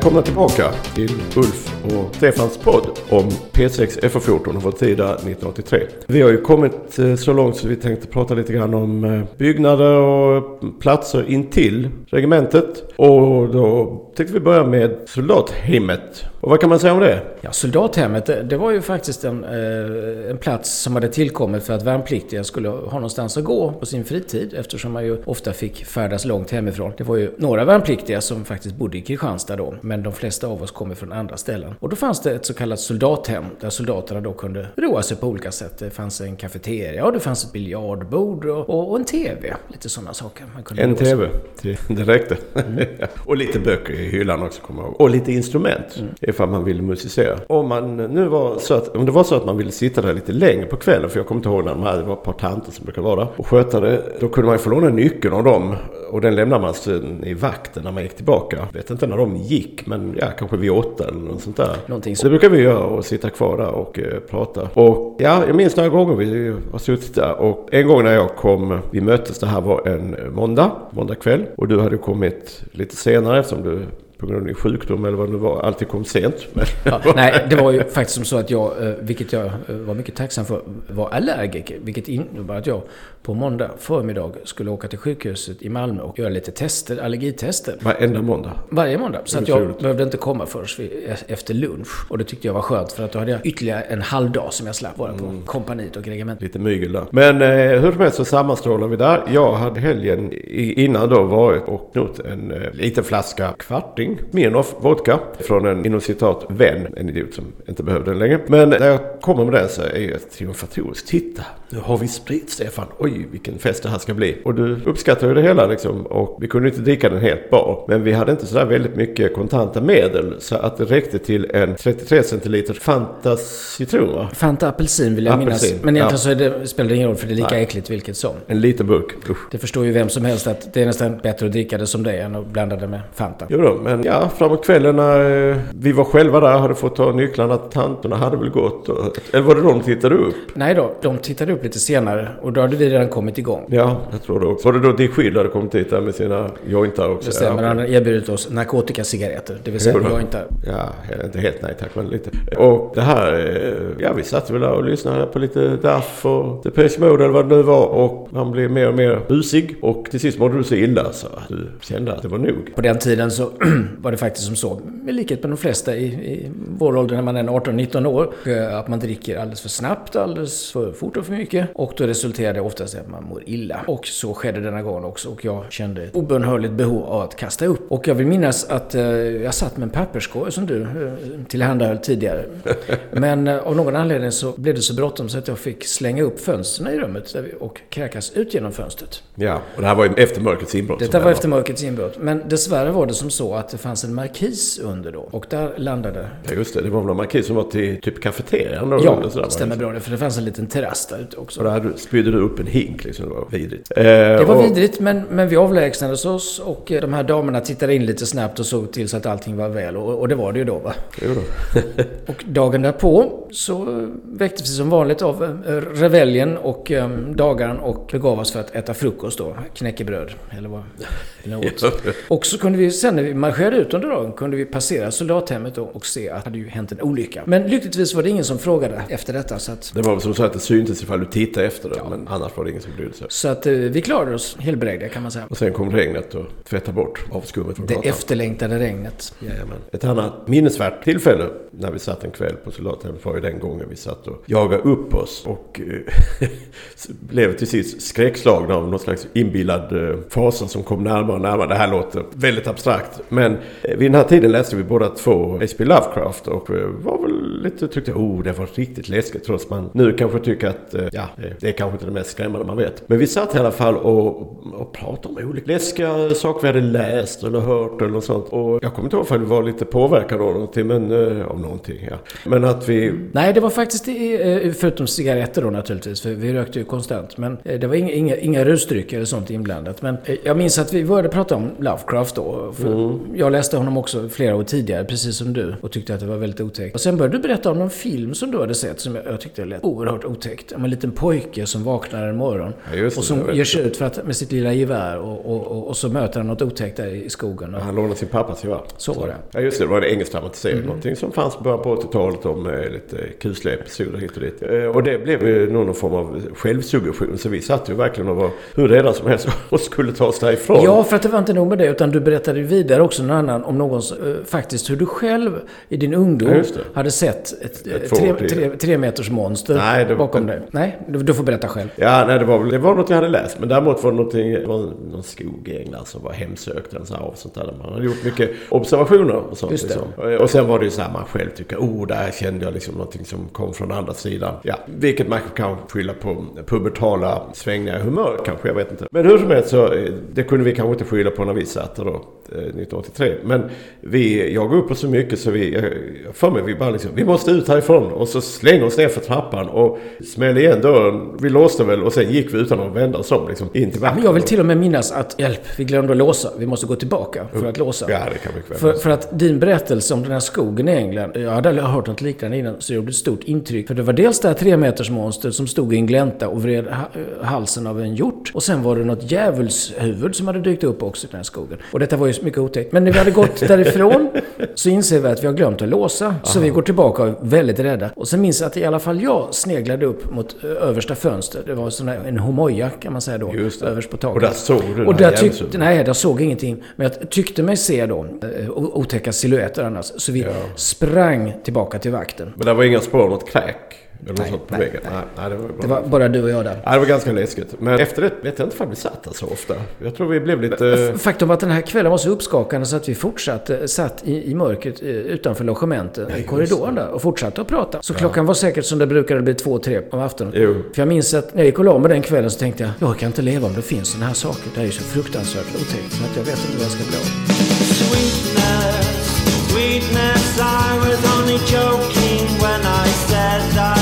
välkomna tillbaka till Ulf och Stefans podd om P6 F14 och vår tida 1983. Vi har ju kommit eh, så långt så vi tänkte prata lite grann om eh, byggnader och platser intill regementet. Och då tänkte vi börja med soldathemmet. Och vad kan man säga om det? Ja, soldathemmet, det, det var ju faktiskt en, eh, en plats som hade tillkommit för att värnpliktiga skulle ha någonstans att gå på sin fritid eftersom man ju ofta fick färdas långt hemifrån. Det var ju några värnpliktiga som faktiskt bodde i Kristianstad då, men de flesta av oss kommer från andra ställen. Och då fanns det ett så kallat soldathem där soldaterna då kunde roa sig på olika sätt. Det fanns en kafeteria och det fanns ett biljardbord och, och, och en TV. Lite sådana saker. En. TV, det, räckte. och lite böcker i hyllan också kommer jag ihåg. Och lite instrument ifall man ville musicera. Om, man nu var så att, om det var så att man ville sitta där lite längre på kvällen, för jag kommer inte ihåg när de hade, det var ett par tanter som brukade vara där och sköta det. Då kunde man ju få låna nyckeln av dem och den lämnade man sen i vakten när man gick tillbaka. Jag vet inte när de gick, men ja, kanske vid åtta eller något sånt där. Någonting Så det brukar vi göra och sitta kvar där och eh, prata. Och ja, jag minns några gånger vi har suttit där. Och en gång när jag kom, vi möttes, det här var en måndag, måndag kväll. Och du hade kommit lite senare eftersom du på grund av din sjukdom eller vad det nu var, alltid kom sent. Ja, nej, det var ju faktiskt som så att jag, eh, vilket jag eh, var mycket tacksam för, var allergiker. Vilket innebar att jag på måndag förmiddag skulle åka till sjukhuset i Malmö och göra lite tester, allergitester. Varenda måndag. Varje måndag. Så att jag trevligt. behövde inte komma först vid, e, efter lunch. Och det tyckte jag var skönt för att då hade jag ytterligare en halv dag som jag slapp vara på Mm. kompaniet och regementet. Lite mygel där. Men eh, hur som helst så sammanstrålar vi där. Jag hade helgen innan då varit och knott en eh, liten flaska kvarting, Smirnoff vodka, från en inom citat vän. En idiot som inte behövde den längre. Men när jag kommer med den så är jag triumfatorisk. Titta, nu har vi sprit Stefan. Oj, vilken fest det här ska bli. Och du uppskattar ju det hela liksom. Och vi kunde inte dricka den helt bra. Men vi hade inte sådär väldigt mycket kontanta medel. Så att det räckte till en 33 centiliter Fanta citron va? Fanta apelsin vill jag Apelsin, minnas. Men egentligen ja. så det, spelar det ingen roll för det är lika Nej. äckligt vilket som. En liten burk. Usch. Det förstår ju vem som helst att det är nästan bättre att dricka det som det är än att blanda det med Fanta. Jo då, men Ja, framåt kvällen när eh, vi var själva där hade fått ta nycklarna tanterna hade väl gått. Och, eller var det de tittade upp? Nej då, de tittade upp lite senare och då hade vi redan kommit igång. Ja, jag tror det också. Var det då din skydd hade kommit hit där med sina jointar också? Det stämmer. Ja. Han hade erbjudit oss narkotikacigaretter, det vill säga jointar. Ja, inte helt nej tack, men lite. Och det här, eh, ja vi satt väl där och lyssnade på lite Duff och Depeche Mode eller vad det nu var. Och man blev mer och mer busig. Och till sist mådde du så illa så att du kände att det var nog. På den tiden så var det faktiskt som så, i likhet med de flesta i, i vår ålder när man är 18-19 år, eh, att man dricker alldeles för snabbt, alldeles för fort och för mycket. Och då resulterar det oftast i att man mår illa. Och så skedde denna gång också och jag kände ett obönhörligt behov av att kasta upp. Och jag vill minnas att eh, jag satt med en papperskorg som du eh, tillhandahöll tidigare. Men av någon anledning så blev det så bråttom så att jag fick slänga upp fönstren i rummet och kräkas ut genom fönstret. Ja, och det här var ju efter mörkrets inbrott. Detta det var efter mörkrets inbrott. Men dessvärre var det som så att fanns en markis under då. Och där landade... Ja just det, det var väl en markis som var till typ kafeterian? Ja, eller sådär, va? stämmer bra det. För det fanns en liten terrass där ute också. Och där spydde du upp en hink liksom, det var vidrigt. Eh, Det var och- vidrigt men, men vi avlägsnade oss och eh, de här damerna tittade in lite snabbt och såg till så att allting var väl. Och, och det var det ju då va. Jo då. Och dagen därpå så väcktes vi som vanligt av eh, reveljen och eh, dagaren och begav oss för att äta frukost då. Knäckebröd eller vad eller något. Och så kunde vi sen när vi marscherade ut under dagen kunde vi passera soldathemmet och se att det hade ju hänt en olycka. Men lyckligtvis var det ingen som frågade efter detta så att, Det var väl som så att det syntes ifall du tittade efter det, men annars var det ingen som brydde sig. så att eh, vi klarade oss helbrägda kan man säga. Och sen kom regnet och tvättade bort avskummet från Det gatan. efterlängtade regnet. Jajamän. Ett annat minnesvärt tillfälle när vi satt en kväll på soldathemmet var ju den gången vi satt och jagade upp oss och eh, blev till sist skräckslagna av någon slags inbillad eh, fasa som kom närmare och närmare. Det här låter väldigt abstrakt. Men eh, vid den här tiden läste vi båda två H.P. Lovecraft och eh, var väl lite tyckte oh det var riktigt läskigt trots man nu kanske tycker att eh, ja, det- är kanske inte det mest skrämmande man vet. Men vi satt i alla fall och, och pratade om olika läskiga saker vi hade läst eller hört eller något sånt. Och jag kommer inte ihåg om vi var lite påverkade av någonting, men av någonting ja. Men att vi Nej, det var faktiskt förutom cigaretter då naturligtvis, för vi rökte ju konstant. Men det var inga, inga, inga rusdrycker eller sånt inblandat. Men jag minns att vi började prata om Lovecraft då. För Mm. Jag läste honom också flera år tidigare, precis som du, och tyckte att det var väldigt otäckt. Och sen började du berätta om någon film som du hade sett som jag, jag tyckte lät oerhört otäckt. Om en liten pojke som vaknar en morgon Ja, och som det ger sig ut för att, med sitt lilla gevär och, och, och, och så möter han något otäckt där i skogen. Och, Han lånade sin pappas gevär. Så var det. Ja just det, det var en engelsk dramatisering. Mm. Någonting som fanns i början på 80-talet om eh, lite kusliga episoder hit och dit. Eh, och det blev ju någon form av självsuggestion. Så vi satt ju verkligen och var hur rädda som helst och skulle ta oss därifrån. Ja, för att det var inte nog med det, utan du berättade ju vidare också någon annan om någon, eh, faktiskt hur du själv i din ungdom ja, hade sett ett, ett tre, tre, tre, meters monster nej, det, bakom det, dig. Nej, du, får berätta själv. Ja, nej, det var, det var något jag hade läst. Men däremot var det det var någon skog i England som var hemsökt eller så här, och sånt där. Man hade gjort mycket observationer och sånt. Liksom. Eh, och sen var det ju så här, man själv tycker, oh, där kände jag liksom någonting som kom från andra sidan. Ja, vilket man kan skylla på pubertala svängningar i humör kanske, jag vet inte. Men hur som helst så, eh, det kunde vi kanske inte skylla på när vi satt då, 1983 till. Men vi, jag går upp så mycket så vi, jag för mig vi bara liksom, vi måste ut härifrån. Och så slänger oss ner för trappan och smäller igen dörren. Vi låste väl och sen gick vi utan att vända oss om liksom, in till vakten. Jag vill till och med minnas att, hjälp, vi glömde att låsa. Vi måste gå tillbaka för att låsa. Ja, det kan mycket för, för att din berättelse om den här skogen i England, jag hade aldrig hört något liknande innan, så det gjorde ett stort intryck. För det var dels det här tremetersmonstret som stod i en glänta och vred halsen av en hjort. Och sen var det något djävulshuvud som hade dykt upp också i den här skogen. Och detta var ju mycket otäckt. Men när vi hade gått därifrån så inser vi att vi har glömt att låsa. Så vi går tillbaka och är väldigt rädda. Och sen minns jag att i alla fall jag sneglade upp mot ö, översta fönstret. Det var sån här, en homoja kan man säga då, överst på taket. Och där såg du Och där tyckte, djävulshuvudet. nej, där såg jag ingenting. Men jag tyckte mig se då eh, otäcka silhuetter annars. Så vi Ja. sprang tillbaka till vakten. Men det var inga spår något kräk. Eller något Nej, sånt på nej, väggen. Nej, nej, det var, bra. Det var bara du och jag där. Ja, det var ganska läskigt. Men efter det vet jag inte om vi satt där så ofta. Jag tror vi blev lite... Faktum var att den här kvällen var så uppskakande så att vi fortsatte, satt i, i mörkret eh, utanför logementet, i korridoren där och fortsatte att prata. Så klockan var säkert som det brukade bli två, tre på aftonen. Jo. För jag minns att när jag gick och la mig den kvällen så tänkte jag, jag kan inte leva om det finns sådana här saker. Det är ju så fruktansvärt otäckt så att jag vet inte vad jag ska bli av. Sweetness, sweetness, I was only joking when I said I'd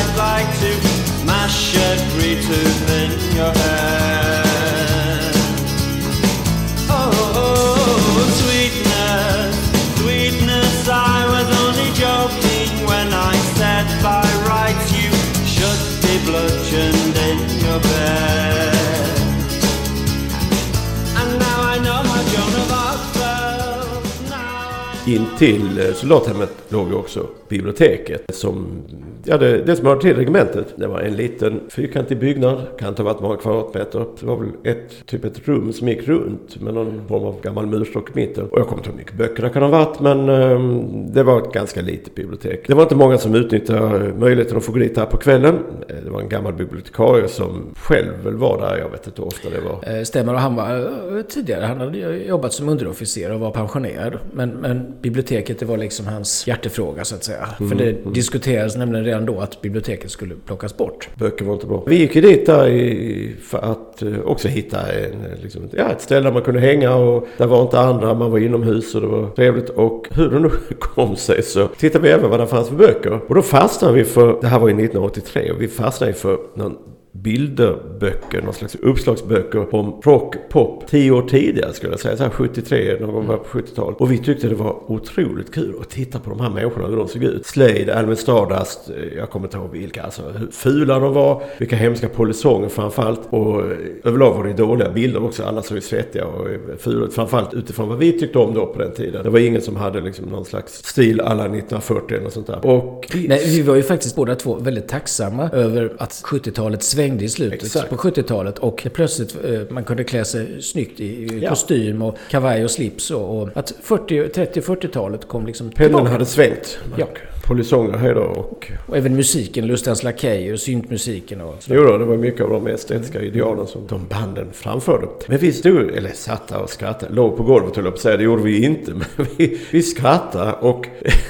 Intill eh, soldathemmet låg ju också biblioteket som, ja det, det som hörde till regementet. Det var en liten fyrkantig byggnad, kan inte ha varit många kvadratmeter. Det var väl ett, typ ett rum som gick runt med någon form av gammal murstock i mitten. Och jag kommer inte ihåg hur mycket böcker det kan ha varit men ehm, det var ett ganska litet bibliotek. Det var inte många som utnyttjade möjligheten att få gå dit här på kvällen. Eh, Det var en gammal bibliotekarie som själv väl var där, jag vet inte hur ofta det var. Eh, Stämmer och han var eh, tidigare, han hade jobbat som underofficer och var pensionerad. Men, men biblioteket det var liksom hans hjärtefråga så att säga. För det diskuterades nämligen redan då att biblioteket skulle plockas bort. Böcker var inte bra. Vi gick ju dit där i, för att eh, också hitta en, eh, liksom, ja, ett ställe där man kunde hänga och där var inte andra. Man var inomhus och det var trevligt. Och hur det nu kom sig så tittade vi även vad det fanns för böcker. Och då fastnade vi för, det här var ju 1983, och vi fastnade för någon bilderböcker, någon slags uppslagsböcker om rock, pop, tio år tidigare skulle jag säga. Så här 73, någon gång på 70-talet. Och vi tyckte det var otroligt kul att titta på de här människorna, hur de såg ut. Slade, Alvin Stardust, jag kommer inte ihåg vilka, alltså hur fula de var, vilka hemska polisonger framförallt. Och eh, överlag var det dåliga bilder också, alla såg ju svettiga och eh, fula ut. Framförallt utifrån vad vi tyckte om då på den tiden. Det var ingen som hade liksom någon slags stil alla 1940 eller något sånt där. Och Nej, vi var ju faktiskt båda två väldigt tacksamma över att 70-talet svängde i slutet Exakt. på 70-talet och plötsligt eh, man kunde klä sig snyggt i Ja. kostym och kavaj och slips och, och att 40, 30 40-talet kom liksom pendeln tillbaka. hade svängt. Ja. Polisonger här då och Och även musiken, Lustens Lakejer och syntmusiken och så. Jo då, det var mycket av de estetiska idealen som de banden framförde. Men vi stod, eller satt där och skrattade, låg på golvet höll jag på att säga, det gjorde vi inte. Men vi, vi skrattade och,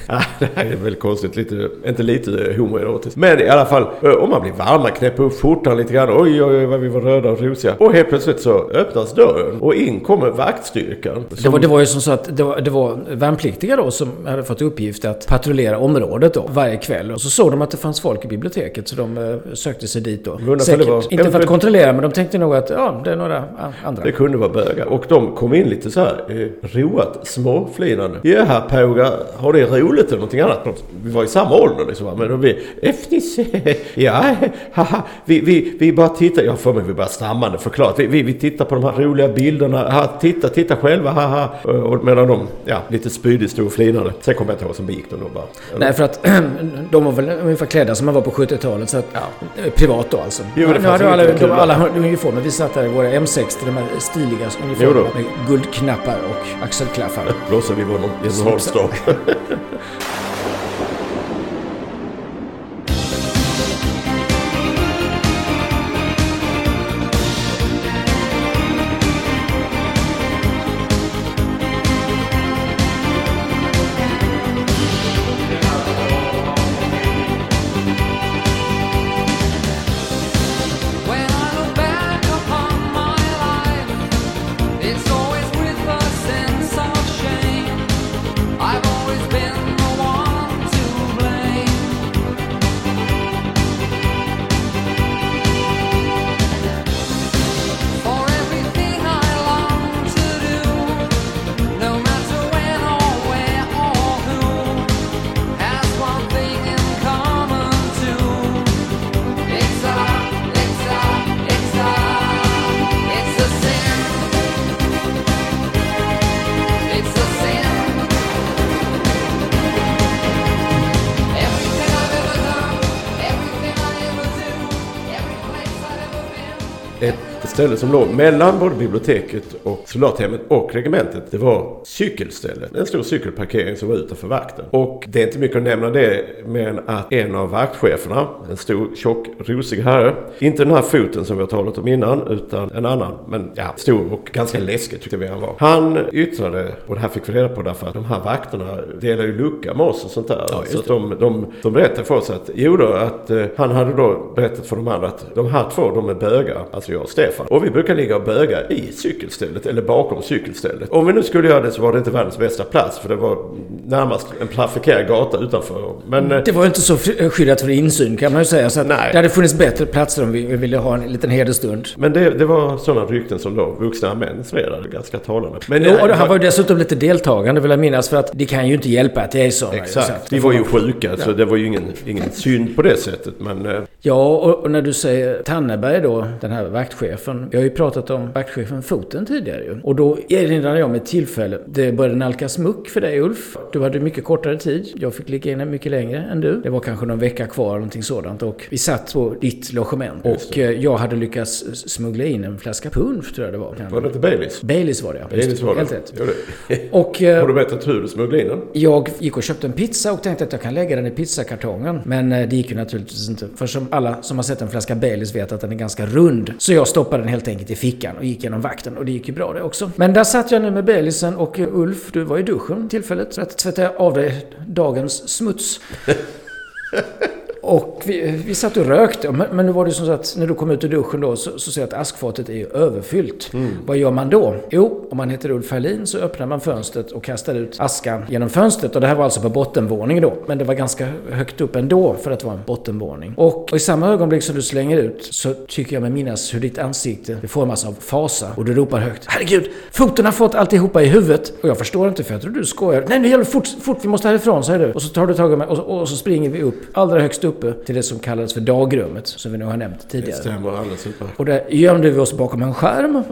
ja, det här är väl konstigt, lite, inte lite homoerotiskt. Men i alla fall, om man blir varm, man knäpper upp skjortan slocknar lite grann. Oj, oj, oj, vad vi var röda och rosiga. Och helt plötsligt så öppnas dörren och in kommer vaktstyrkan. Det var, det var ju som så att det var, det var värnpliktiga då som hade fått uppgift att patrullera området då varje kväll. Och så såg de att det fann folk i biblioteket så de eh, sökte sig dit då. Säkert, inte för att kontrollera men de tänkte nog att ja, det är några andra. Det kunde vara bögar. Och de kom in lite så här eh, roat, småflinande. Ja, här pågar, har det roligt eller någonting annat? Vi var i samma ålder liksom. Men då vi, Efnis, ja, haha, vi, vi, vi bara tittar. Jag får mig vi bara stammande förklarat. Vi, vi, vi tittar på de här roliga bilderna. Ha, titta, titta själva, haha. Och medan de, ja, lite spydigt stod och flinade. Sen kommer jag inte ihåg som begick dem då bara. Nej, för att de var väl ungefär klädda som man var på 70-talet. Så att, ja, eh, privat då alltså. Jo, det nu hade alla, de, alla uniformer. Vi satt där i våra M60, de här stiliga uniformerna med guldknappar och axelklaffar. Låtsas vi var någon ställe som låg mellan både biblioteket och soldathemmet och regementet. Det var cykelstället. En stor cykelparkering som var utanför vakten. Och det är inte mycket att nämna det men att en av vaktcheferna, en stor tjock rosig herre. Inte den här foten som vi har talat om innan utan en annan. Men ja, stor och ganska läskig tyckte vi han var. Han yttrade, och det här fick vi reda på därför att de här vakterna delar ju lucka med oss och sånt där. Ja, så att de, de, de berättade för oss att, jo då, att eh, han hade då berättat för de andra att de här två, de är bögar, alltså jag och Stefan. Och vi brukar ligga och böga i cykelstället, eller bakom cykelstället. Om vi nu skulle göra det så var det inte världens bästa plats, för det var närmast en trafikerad gata utanför. Men eh, Det var inte så fri- skyddat för insyn kan man ju säga. Så Nej. det hade funnits bättre platser om vi ville ha en liten hedersstund. men det, det var sådana rykten som då vuxna män spred, ganska talande. Men Jo, nej, och han var ju dessutom lite deltagande vill jag minnas för att det kan ju inte hjälpa att det är så. Exakt. att- Vi var ju sjuka, så det var ju ingen, ingen synd på det sättet. Men eh, Ja, och, och när du säger Tanneberg då, den här vaktchefen. Vi har ju pratat om vaktchefen Foten tidigare ju. Och då erinrar jag mig ett tillfälle. Det började nalkas muck för dig Ulf. Du hade mycket kortare tid. Jag fick ligga inne mycket längre än du. Det var kanske någon vecka kvar eller någonting sådant. Och vi satt på ditt logement. Och eh, jag hade lyckats smuggla in en flaska punsch tror jag det var. var det inte Baileys? Baileys var det ja. Baileys var det. Helt rätt. Och... eh, Har du berättat hur du smugglade in den? jag gick och köpte en pizza och tänkte att jag kan lägga den i pizzakartongen. Men eh, det gick ju naturligtvis inte. För som alla som har sett en flaska Baileys vet att den är ganska rund. Så jag stoppade den helt enkelt i fickan och gick genom vakten. Och det gick ju bra det också. Men där satt jag nu med Belisen och eh, Ulf, du var i duschen tillfället. Så att tvätta av dig dagens smuts. Och vi, vi satt och rökte. Men, men nu var det som så att när du kom ut ur duschen då så, så ser jag att askfatet är överfyllt. Vad gör man då? Jo, om man heter Ulf Herlin så öppnar man fönstret och kastar ut askan genom fönstret. Och det här var alltså på bottenvåning då. Men det var ganska högt upp ändå för att vara en bottenvåning. Och, och i samma ögonblick som du slänger ut så tycker jag mig minnas hur ditt ansikte formas av fasa. Och du ropar högt. Herregud! Foten har fått alltihopa i huvudet. Och jag förstår inte för jag tror du skojar. Nej, det gäller fort, fort, vi måste härifrån, säger du. Och så tar du tag i mig och, och så springer vi upp, allra högst uppe, till det som kallades för dagrummet. Som vi nu har nämnt Det tidigare. stämmer alldeles utmärkt. Och där gömde vi oss bakom en skärm eh,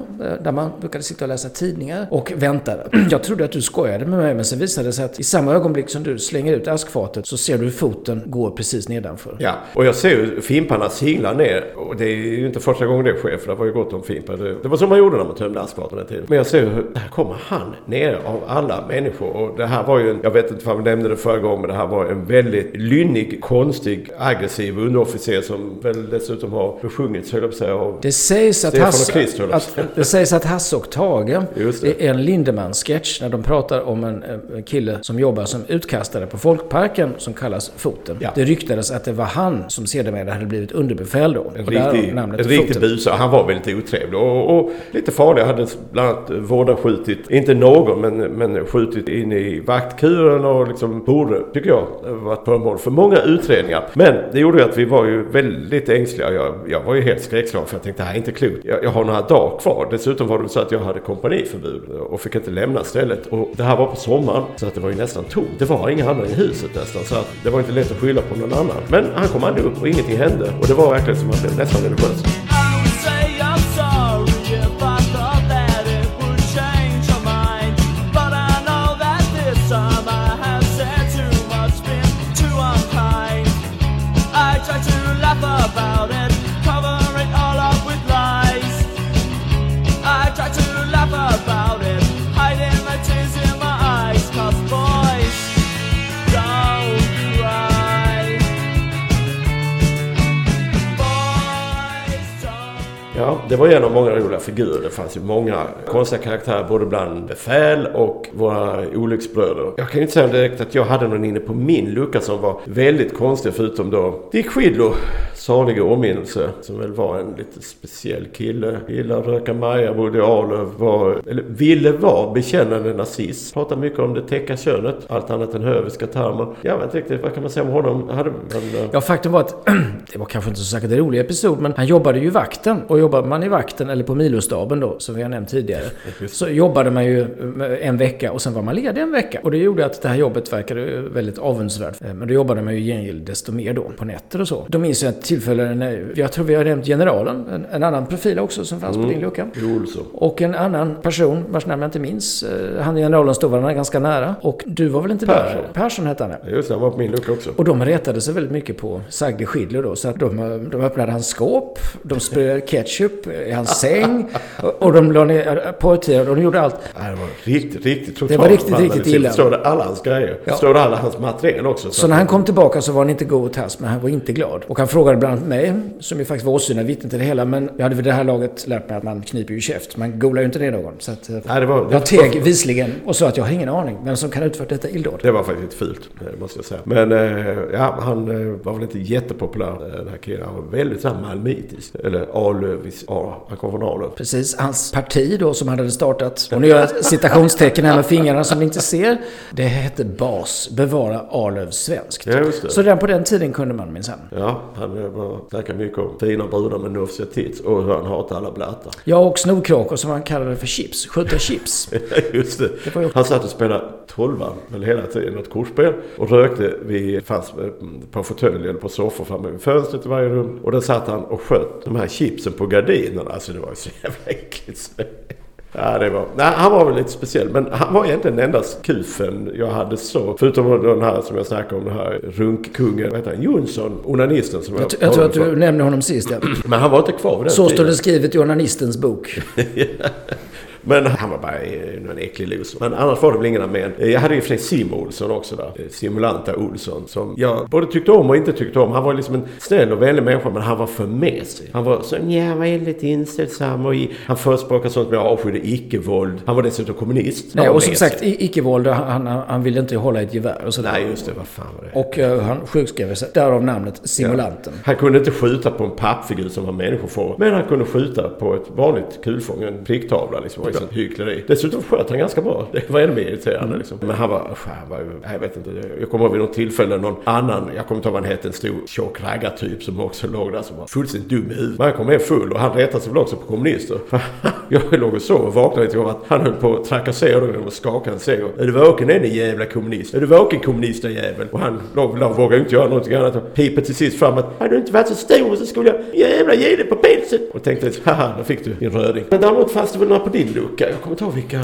där man brukade sitta och läsa tidningar och väntade. Jag trodde att du skojade med mig men sen visade det sig att i samma ögonblick som du slänger ut askfatet så ser du hur foten går precis nedanför. Ja, och jag ser ju fimparna singla ner. Och det är ju inte första gången det sker, för det var ju gott om fimpar. Det, det var så man gjorde när man tömde askfaten den tiden. Men jag ser hur, där kommer han ner av alla människor. Och det här var ju en, jag vet inte om vi nämnde det förra gången, men det här var en väldigt lynnig, konstig aggressiv underofficer som väl dessutom har besjungits, höll jag på att säga, av Det sägs att, Stefan och jag att, det sägs att Hasse och Tage Just det. är en Lindemann-sketch när de pratar om en, en kille som jobbar som utkastare på Folkparken som kallas Foten. Ja. Det ryktades att det var han som sedermera hade blivit underbefäl då. En riktig, en riktig busare. Han var väldigt otrevlig och, och lite farlig. Han hade bland annat vårdarskjutit, inte någon, men, men skjutit in i vaktkuren och liksom borde, tycker jag, varit föremål för många utredningar. Men det gjorde ju att vi var ju väldigt ängsliga. Jag, jag var ju helt skräckslagen för jag tänkte det här är inte klokt. Jag, jag har några dagar kvar. Dessutom var det så att jag hade kompaniförbud och fick inte lämna stället. Och det här var på sommaren så att det var ju nästan tomt. Det var inga andra i huset nästan så att det var inte lätt att skylla på någon annan. Men han kom aldrig upp och ingenting hände. Och det var verkligen som att han blev nästan religiös. Det var en av många roliga figurer. Det fanns ju många konstiga karaktärer både bland befäl och våra olycksbröder. Jag kan ju inte säga direkt att jag hade någon inne på min lucka som var väldigt konstig förutom då Dick Schidlo, salig åminnelse, som väl var en lite speciell kille. Gillade att röka maja, bodde i Arlöv, var, eller ville vara bekännande nazist. Pratade mycket om det täcka könet, allt annat än höviska termer. Jag vet inte riktigt, vad kan man säga om honom? Hade, han, eh, Ja, faktum var att det var kanske inte så säkert en rolig episod, men han jobbade ju i vakten. Och jobbade man i vakten, eller på milostaben då, som vi har nämnt tidigare, så jobbade man ju en vecka och sen var man ledig en vecka. Och det gjorde att det här jobbet verkade väldigt avundsvärt. Eh, Men då jobbade man ju i gengäld desto mer då, på nätter och så. Då minns jag ett tillfälle när, jag tror vi har nämnt generalen, en, en annan profil också som fanns på din lucka. Och en annan person, vars namn jag inte minns, eh, han generalen stod varandra ganska nära. Och du var väl inte Persson. där? Persson hette han. Just det, han var på min lucka också. Och de retade sig väldigt mycket på Sagde Schidler då. Så att de, de öppnade hans skåp, de sprayade ketchup i hans säng och, och de la ner porrtidningar och de gjorde allt. Det var riktigt, riktigt totalt Det var riktigt, riktigt illa. Förstår du alla hans grejer? Ja. Förstår du alla hans material också? Så när han kom tillbaka så var han inte god tass, men han var inte glad. Och han frågade bland annat mig, som ju faktiskt var åsyna vittne till det hela, men jag hade vid det här laget lärt mig att man kniper ju käft. Man golar ju inte ner någon. Så att, eh, Nej, det var, det, jag teg visligen och sa att jag har ingen aning vem som kan ha utfört detta illdåd. det var faktiskt fult, eh, måste jag säga. Men eh, ja, han var väl inte jättepopulär, den här killen. Han var väldigt så här malmitisk. Eller Arlövis. Ja, han kom från Arlöv. Precis, hans parti då som han hade startat. Och nu gör jag citationstecken här med fingrarna som ni inte ser. Det hette BAS, Bevara Arlöv svenskt. Ja, just det. Så redan på den tiden kunde man minsann. Ja, han eh, var snackade mycket om fina brudar med nufsiga tits och hur han hatade alla blattar. Ja, och snorkråkor som han kallade för chips. Skjuta chips. Just det. ju- Han satt och spelade tolvan väl hela tiden, något kortspel. Och rökte vid, fanns eh, på fåtölj eller på soffor framme vid fönstret i varje rum. Och där satt han och sköt de här chipsen på gardinerna. Alltså det var ju så jävla äckligt. Ja, det var, nej, han var väl lite speciell. Men han var egentligen den enda kufen jag hade så. Förutom den här som jag snackade om, den här runkkungen. Vad heter han? Jonsson, onanisten som jag, Jag, jag tror att du nämnde honom sist. Ja. Men han var inte kvar vid den Så står tiden. det skrivet i onanistens bok. Men han var bara eh, en äcklig loser. Men annars var det väl ingen armén. Eh, Jag hade ju för sig Sim Olsson också där. Eh, Simulanta Olsson. Som jag både tyckte om och inte tyckte om. Han var liksom en snäll och vänlig människa men han var för mesig. Han var så ja, väldigt inställsam och i, han förespråkade sånt med avskydde icke-våld. Han var dessutom kommunist. Nej, och som sagt, icke-våld. Han, han, han ville inte hålla ett gevär och sådär. Nej, just det. Vad fan var det? Och eh, han sjukskrev sig. Därav namnet Simulanten. Han kunde inte skjuta på en pappfigur som var människofår. Men han kunde skjuta på ett vanligt kulfång, en pricktavla liksom. Sånt hyckleri. Dessutom sköt han ganska bra. Det var ännu mer irriterande liksom. Men han var, han var jag vet inte. Jag kommer ihåg vid något tillfälle någon annan, jag kommer inte ihåg vad han hette, en stor tjock raggartyp som också låg där som var fullständigt dum i huvudet. Men han kom hem full och han retade sig väl också på kommunister. jag låg och sov och vaknade av att han höll på att trakassera dem att skaka en säng. och, Är du vaken än din jävla kommunist? Är du vaken kommunistjävel? Och han låg där och vågade inte göra någonting annat. Och piper till sist fram att hade du inte varit så stor så skulle jag jävla ge dig på pilset. Och tänkte haha, där fick du din röding. Men däremot fanns det väl några på din lucka, jag kommer inte ihåg vilka...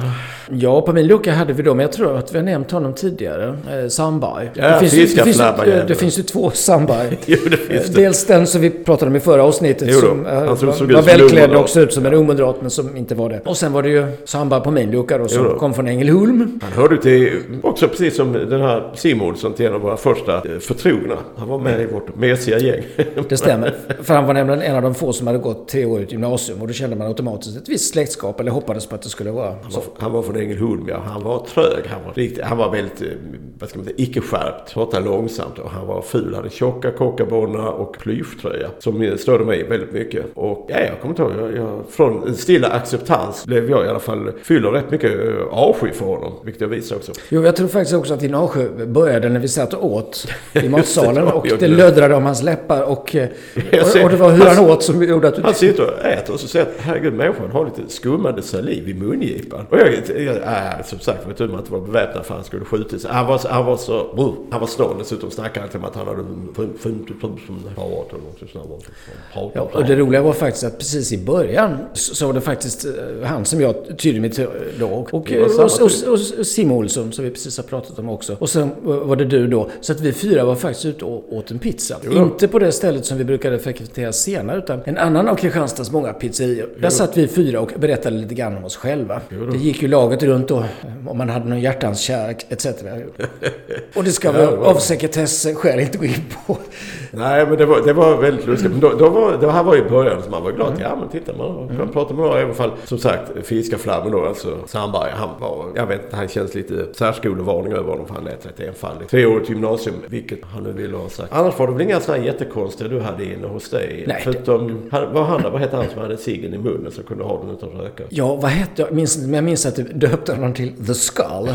Ja, på min lucka hade vi då, men jag tror att vi har nämnt honom tidigare. Eh, Sandberg. Ja, det, finns, ju- det, finns, ju- det finns ju två Sandberg. Jo, det finns det. Dels den som vi pratade om i förra avsnittet Jo som eh, som var, var en välklädd och såg ut som en ungmoderat men som inte var det. Och sen var det ju Sandberg på min lucka då som Jo då. kom från Ängelholm. Han hörde till, också precis som den här Simonsson, till en av våra första eh, förtrogna. Han var med i vårt mesiga gäng. Det stämmer. För han var nämligen en av de få som hade gått tre år i gymnasium och då kände man automatiskt ett visst släktskap eller hoppades på att det skulle vara Han var, han var från Ängelholm, ja. Han var trög. Han var, riktigt, han var väldigt, eh, vad ska man säga, icke-skärpt. Pratade långsamt och han var ful. Hade tjocka kockabollar och plyschtröja. Som eh, störde mig väldigt mycket. Och ja, jag kommer inte ihåg. Jag, jag, från en stilla acceptans blev jag i alla fall fylld av rätt mycket eh, avsky för honom. Vilket jag visade också. Jo, jag tror faktiskt också att din avsky började när vi satt och åt i matsalen och det löddrade om hans läppar och, och, och det var hur han han- åt som gjorde att du... Han sitter och äter och så säger att herregud människan har lite skummande saliv i mungipan. Och jag, jag äh, som sagt var tur inte var beväpnad för han skulle skjutas. Han var, han var så, uh, han var snål dessutom snackade alltid om att han hade 50 000 parat eller något sånt. Ja, och det roliga var faktiskt att precis i början så var det faktiskt eh, han som jag tydde mig till då. Och, och, samma och, och, Sim Olsson som vi precis har pratat om också. Och sen var det du då. Så att vi fyra var faktiskt ute och åt en pizza. Inte på det stället som vi brukade frekventera senare utan en annan av Kristianstads många pizzerior. Där satt vi fyra och berättade lite grann om oss själva. Det gick ju laget runt då om man hade någon hjärtans kärlek etc. Och det ska vi Ja, det av sekretesskäl inte gå in på. Nej men det var, det var väldigt lustigt. Men då, då var, det här var i början så man var glad. Ja men titta man kan prata med några i alla fall. Som sagt fiskaflabben då alltså. Sandberg han var, jag vet inte, han känns lite särskolevarning över honom för han lät rätt enfaldig. Treårigt gymnasium, vilket han nu ville ha sagt. Annars var det väl inga sådana här jättekonstiga du hade inne hos dig? Nej. Förutom, han, vad, han, vad hette han som hade ciggen i munnen som kunde ha den utan att röka? Ja, vad hette jag? Minns, jag minns att du döpte honom till The Skull.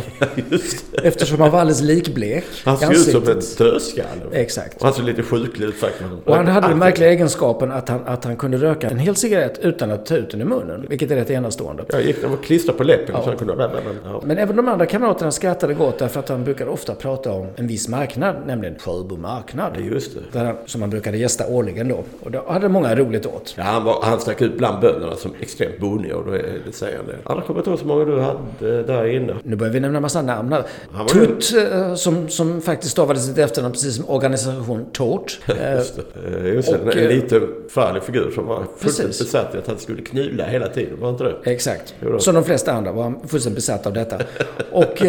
Eftersom han var alldeles likblek Han såg ut som en dödskalle. Exakt. Och han såg lite sjuklig ut faktiskt. Och han hade den märkliga egenskapen att han, att han kunde röka en hel cigarett utan att ta ut den i munnen. Vilket är rätt enastående. Jag gick, den var klistrad på läppen Ja. så han kunde... Ja. Men även de andra kamraterna skrattade gott därför att han brukade ofta prata om en viss marknad, nämligen Sjöbo marknad. Ja, just det. Där han, som han brukade gästa årligen då. Och då hade många roligt åt. Ja, han, var, han stack ut bland bönderna som extremt bonig och då är det säger han det. Annars kommer jag inte ihåg så många du hade där inne. Nu börjar vi nämna massa namn här. Tutt, eh, som, som faktiskt stavade sitt efternamn precis som organisation Tort. Just det. Eh, Just och, En, en eh, liten förarglig figur som var fullständigt Precis. besatt i att han skulle knula hela tiden. Var inte det? Exakt. Som de flesta andra var han fullständigt besatt av detta. Och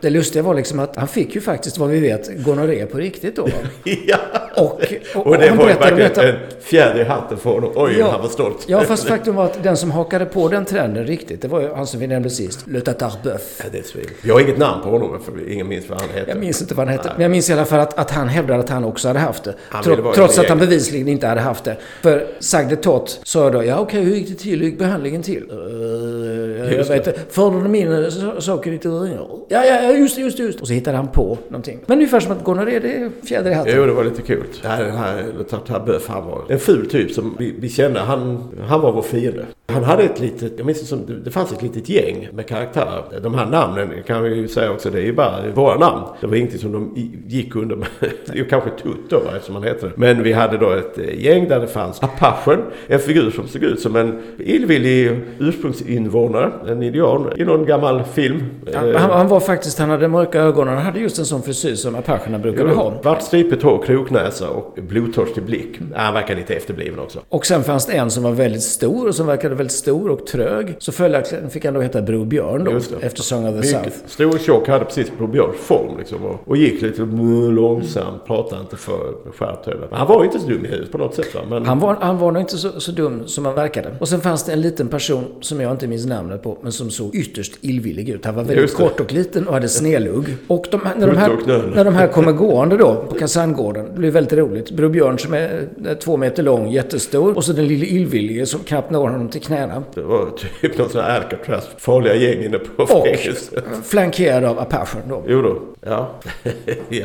det lustiga var liksom att han fick ju faktiskt, vad vi vet, gonorré på riktigt då. ja! Och, och, Och det han var ju verkligen detta. en fjäder i hatten för honom. Oj, Ja. han var stolt. Ja, fast faktum var att den som hakade på den trenden riktigt, det var ju han som vi nämnde sist, Le Tatarbeuf. Ja, det är svin. Jag har inget namn på honom för ingen minns vad han heter. Jag minns inte vad han hette, men jag minns i alla fall att, att han hävdade att han också hade haft det. Tro- trots att han bevisligen inte hade haft det. För Sagde Tott sa då, ja okej, hur gick det till? Hur gick behandlingen till? Uh, jag vet inte. Förde de in eh, saker i urinrör? Ja, ja, just det, just det, just det. Och så hittade han på någonting. Men ungefär som att gonorré, det är fjäder i hatten. Jo, det var lite kul. Ja, den här Tartaböff, han var en ful typ som vi, vi kände. Han, han var vår fiende. Han hade ett litet, jag minns det som, det- fanns ett litet gäng med karaktärer. De här namnen kan vi ju säga också, det är ju bara våra namn. Det var ingenting som de gick under med. Ju kanske Tutt då, eftersom han heter det. Men vi hade då ett eh, gäng där det fanns Apachen, en figur som såg ut som en illvillig ursprungsinvånare, en indian, i någon gammal film. Han, han, var faktiskt, han hade mörka ögon och han hade just en sån frisyr som apacherna brukade ha. Vart stripigt hår, kroknäsa och blodtörstig blick. Han verkar lite efterbliven också. Och sen fanns det en som var väldigt stor och som verkade väldigt stor och trög. Så följaktligen fick han då heta Bror Björn då, efter Song of the South. Mycket stor och tjock, hade precis Bror Björns form liksom. Och, och gick lite mm, långsamt, pratade inte för skärpt han var ju inte så dum i huvudet på något sätt va. Men Han var, han var nog inte så, så dum som han verkade. Och sen fanns det en liten person som jag inte minns namnet på, men som såg ytterst illvillig ut. Han var väldigt kort och liten och hade snedlugg. Och de, när, de här, när de här kommer gående då på kaserngården, det blir väldigt roligt. Bror Björn som är två meter lång, jättestor. Och så den lille illvillige som knappt når honom till knäna. det var typ någon sån här Alcatraz, farliga gäng inne på Och fängelset. flankerad av Apachen då. Jo då, ja. ja.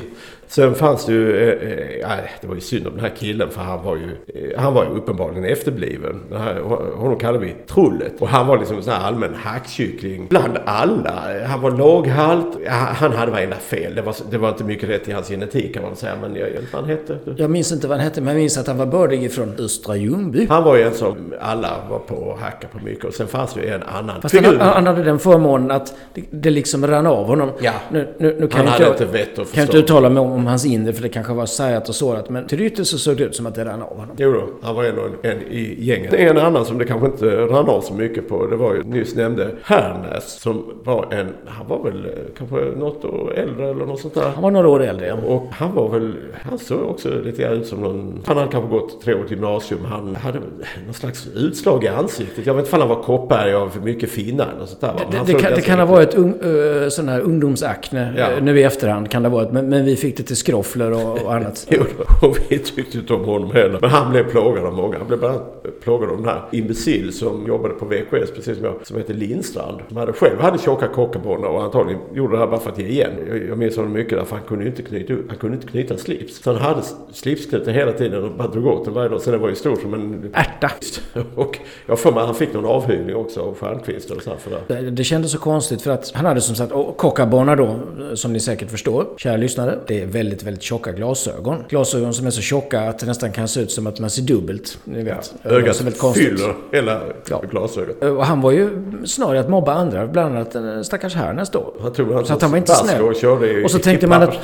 Sen fanns det ju, eh, eh, det var ju synd om den här killen för han var ju, eh, han var ju uppenbarligen efterbliven. Den här, honom kallar vi Trullet. Och han var liksom en sån här allmän hackkyckling bland alla. Han var låghalt, han hade varenda fel. Det var, det var inte mycket rätt i hans genetik kan man säga. Men jag vet inte vad han hette. Jag minns inte vad han hette, men jag minns att han var bördig från Östra Ljungby. Han var ju en som alla var på att hacka på mycket. Och sen fanns det ju en annan Fast han, han hade den förmånen att det, det liksom rann av honom. Ja. Nu, nu, nu kan Han jag hade inte, inte vett och kan jag inte uttala mig om, om hans inre, för det kanske var sargat och sårat. Men till det yttre så såg det ut som att det rann av honom. Jo då, han var ändå en, en i gänget. En annan som det kanske inte rann av så mycket på, det var ju nyss nämnde Härnäs som var en, han var väl eh, kanske något år äldre eller något sånt där. Han var några år äldre. ja. Och han var väl, han såg också lite grann ut som någon, han hade kanske gått tre år gymnasium. Han hade någon slags utslag i ansiktet. Jag vet inte om han var koppberg av mycket finnar eller sånt där. Det, det, såg kan, det kan ha varit un, uh, sån här ungdomsakne Ja. eh, nu i efterhand. Kan det ha varit. Men, men vi fick det till skroffler och, och annat. Jo, och vi tyckte inte om honom heller. Men han blev plågad av många. Han blev bland annat plågad av den här imbecill som jobbade på VKS, precis som jag, som heter Lindstrand. Som hade själv hade tjocka kockabollar och antagligen gjorde det här bara för att ge igen. Jag, jag minns honom mycket därför han kunde inte knyta, han kunde inte knyta slips. Så han hade slipsknuten hela tiden och bara drog åt den varje dag. Så den var ju stor som en... Ärta. Och jag för mig han fick någon avhyvling också av Stjernquist eller så för det. Det, det kändes så konstigt för att han hade som sagt, kockabana då, som ni säkert förstår, kära lyssnare, det är väldigt, väldigt tjocka glasögon. Glasögon som är så tjocka att det nästan kan se ut som att man ser dubbelt. Ni vet. Ögat väldigt konstigt. fyller hela Ja. glasögat. Och han var ju snarare att mobba andra, bland annat den stackars Härnäs då. Han han Så att han var inte snäll. och körde Och så tänkte man att,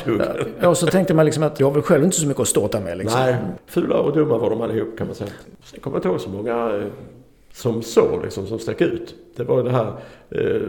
ja, och så tänkte man liksom att jag har väl själv inte så mycket att ståta med liksom. Nej, fula och dumma var de allihop kan man säga. Sen kommer jag inte ihåg så många eh, som så liksom, som stack ut. Det var det här, eh,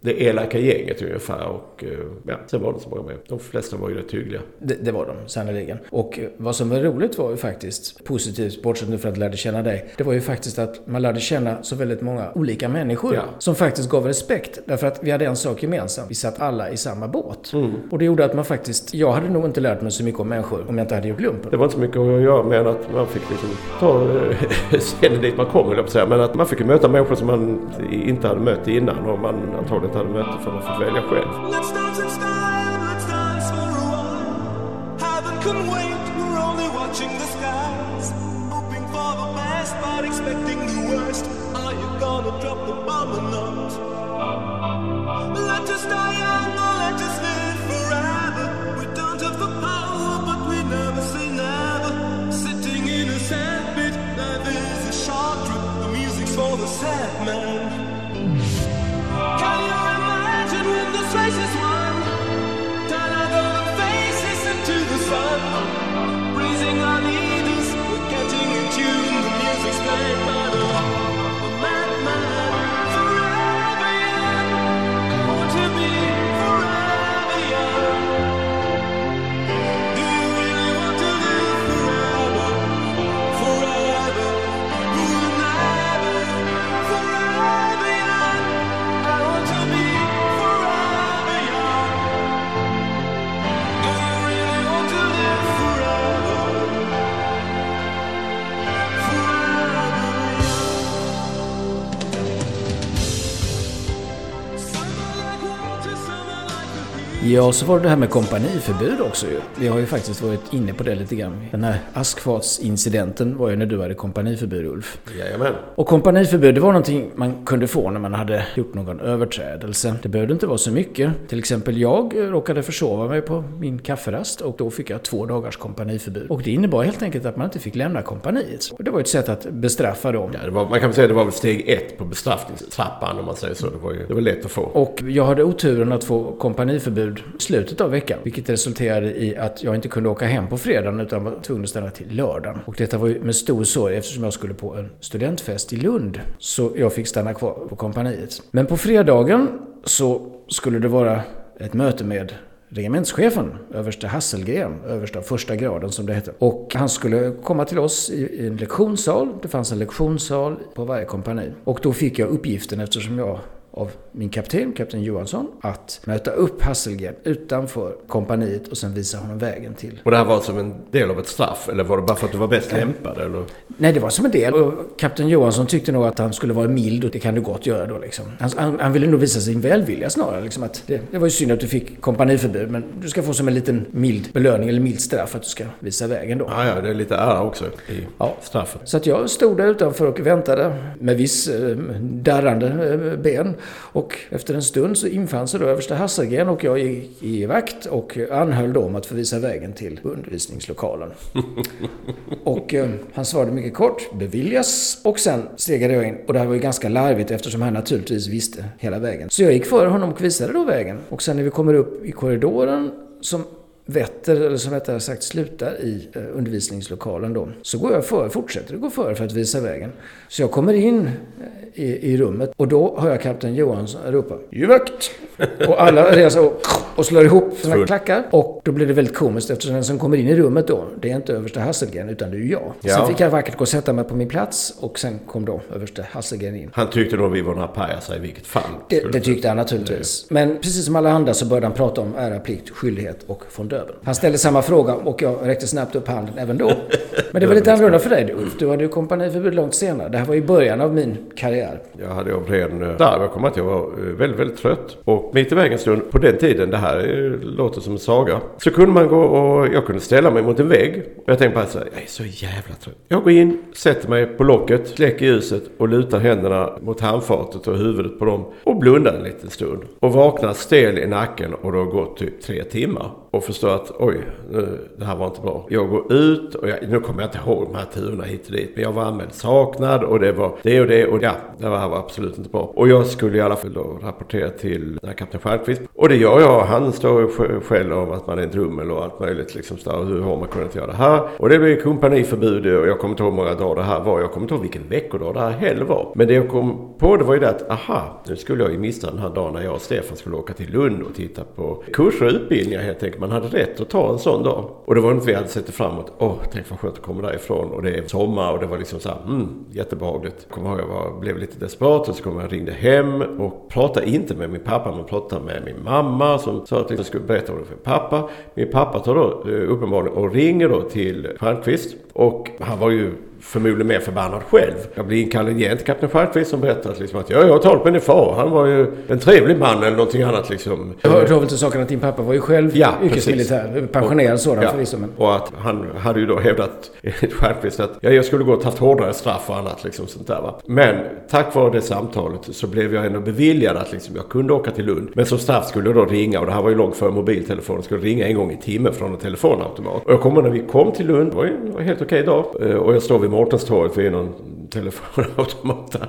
det elaka gänget ungefär och eh, ja, sen var det inte så många mer. De flesta var ju rätt hyggliga. Det, det var de, sannerligen. Och eh, vad som var roligt var ju faktiskt, positivt, bortsett nu från att jag lärde känna dig, det var ju faktiskt att man lärde känna så väldigt många olika människor Ja. som faktiskt gav respekt. Därför att vi hade en sak gemensamt, vi satt alla i samma båt. Och det gjorde att man faktiskt, jag hade nog inte lärt mig så mycket om människor om jag inte hade gjort lumpen. Det var inte så mycket att göra med att man fick liksom ta scenen dit man kom, höll jag på att säga. Men att man fick möta människor som man inte hade mött innan och man antagligen inte hade mött för man fick välja själv. Let us die young let's dance The music's Ja, så var det det här med kompaniförbud också ju. Vi har ju faktiskt varit inne på det lite grann. Den här askfatsincidenten var ju när du hade kompaniförbud, Ulf. Jajamän. Och kompaniförbud, det var någonting man kunde få när man hade gjort någon överträdelse. Det behövde inte vara så mycket. Till exempel jag råkade försova mig på min kafferast och då fick jag två dagars kompaniförbud. Och det innebar helt enkelt att man inte fick lämna kompaniet. Och det var ett sätt att bestraffa dem. Ja, var, man kan säga att det var väl steg ett på bestraffningstrappan om man säger så. Det var ju det var lätt att få. Och jag hade oturen att få kompaniförbud i slutet av veckan. Vilket resulterade i att jag inte kunde åka hem på fredagen utan var tvungen att stanna till lördagen. Och detta var ju med stor sorg eftersom jag skulle på en studentfest i Lund. Så jag fick stanna kvar på kompaniet. Men på fredagen så skulle det vara ett möte med regementschefen, överste Hasselgren, översta första graden som det hette. Och han skulle komma till oss i en lektionssal. Det fanns en lektionssal på varje kompani. Och då fick jag uppgiften, eftersom jag av min kapten, kapten Johansson, att möta upp Hasselgren utanför kompaniet och sen visa honom vägen till Och det här var som en del av ett straff? Eller var det bara för att du var bäst lämpad? Eller? Nej, det var som en del. Och kapten Johansson tyckte nog att han skulle vara mild och det kan du gott göra då liksom. Han, han, han ville nog visa sin välvilja snarare. Liksom att det, det var ju synd att du fick kompaniförbud men du ska få som en liten mild belöning eller mild straff att du ska visa vägen då. Ja, ja, det är lite ära också i Ja. straffet. Så att jag stod där utanför och väntade med viss eh, darrande eh, ben. Och efter en stund så infann sig då överste Hasselgren och jag gick i vakt och anhöll då om att få visa vägen till undervisningslokalen. och eh, han svarade mycket kort, beviljas. Och sen stegade jag in. Och det här var ju ganska larvigt eftersom han naturligtvis visste hela vägen. Så jag gick före honom och visade då vägen. Och sen när vi kommer upp i korridoren som vetter, eller som rättare sagt slutar i eh, undervisningslokalen då. Så går jag före, fortsätter att gå före för att visa vägen. Så jag kommer in eh, i, i rummet och då hör jag kapten Johansson ropa ”Givakt!” Och alla reser och, och slår ihop sina Full. klackar. Och då blir det väldigt komiskt eftersom den som kommer in i rummet då, det är inte överste Hasselgren utan det är jag. Ja. Sen fick jag vackert gå och sätta mig på min plats och sen kom då överste Hasselgren in. Han tyckte nog vi var några pajaser i vilket fall. Det, det tyckte han naturligtvis. Men precis som alla andra så började han prata om ära, plikt, skyldighet och von döbeln. Han ställde samma fråga och jag räckte snabbt upp handen även då. Men det var lite annorlunda för dig Ulf. Du hade ju kompaniförbud långt senare. Det här var i början av min karriär. Jag hade av ren... eh, Där, jag kommer att jag var eh, väldigt, väldigt trött. Och mitt i vägen stund, på den tiden, det här eh, låter som en saga. Så kunde man gå och jag kunde ställa mig mot en vägg. Och jag tänkte bara så här, jag är så jävla trött. Jag går in, sätter mig på locket, släcker ljuset och lutar händerna mot handfatet och huvudet på dem. Och blundar en liten stund. Och vaknar stel i nacken och det har gått typ tre timmar. Och förstår att oj, nu, det här var inte bra. Jag går ut och jag, nu kommer jag inte ihåg de här turerna hit och dit. Men jag var anmäld saknad och det var det och det och ja, det här var absolut inte bra. Och jag skulle i alla fall då rapportera till den här kapten Stjernquist. Och det gör jag. Han står och skäller om att man är en drummel och allt möjligt. Liksom, så hur har man kunnat göra det här? Och det blev kompaniförbud och jag kommer inte ihåg hur många dagar det här var. Jag kommer inte ihåg vilken veckodag det här heller var. Men det jag kom på det var ju det att aha, nu skulle jag ju missa den här dagen när jag och Stefan skulle åka till Lund och titta på kurser och utbildningar helt enkelt. Man hade rätt att ta en sån dag. Och det var inte vi hade sett det framåt. Åh, tänk vad skönt att komma därifrån. Och det är sommar och det var liksom så här, mm, jättebehagligt. Jag kommer ihåg jag var, blev lite desperat och så kom jag och ringde hem och pratade inte med min pappa men pratade med min mamma som sa att jag skulle berätta om det för pappa. Min pappa tar då eh, uppenbarligen och ringer då till Stjernquist och han var ju förmodligen mer förbannad själv. Jag blir inkallad igen till kapten Stjernquist som berättar liksom att ja, jag har talat med din far. Han var ju en trevlig man eller någonting annat liksom. Jag hörde väl till saken att din pappa var ju själv Ja, yrkesmilitär. Pensionerad sådan Ja, förvisso. Men... Och att han hade ju då hävdat Stjernquist att ja, jag skulle gått haft hårdare straff och annat liksom sånt där va. Men tack vare det samtalet så blev jag ändå beviljad att liksom jag kunde åka till Lund. Men som straff skulle jag då ringa och det här var ju långt före mobiltelefonen. Skulle ringa en gång i timmen från en telefonautomat. Och jag kommer när vi kom till Lund, det var ju en helt okej dag. Eh, Och jag står vid Mårtenstorget vid någon där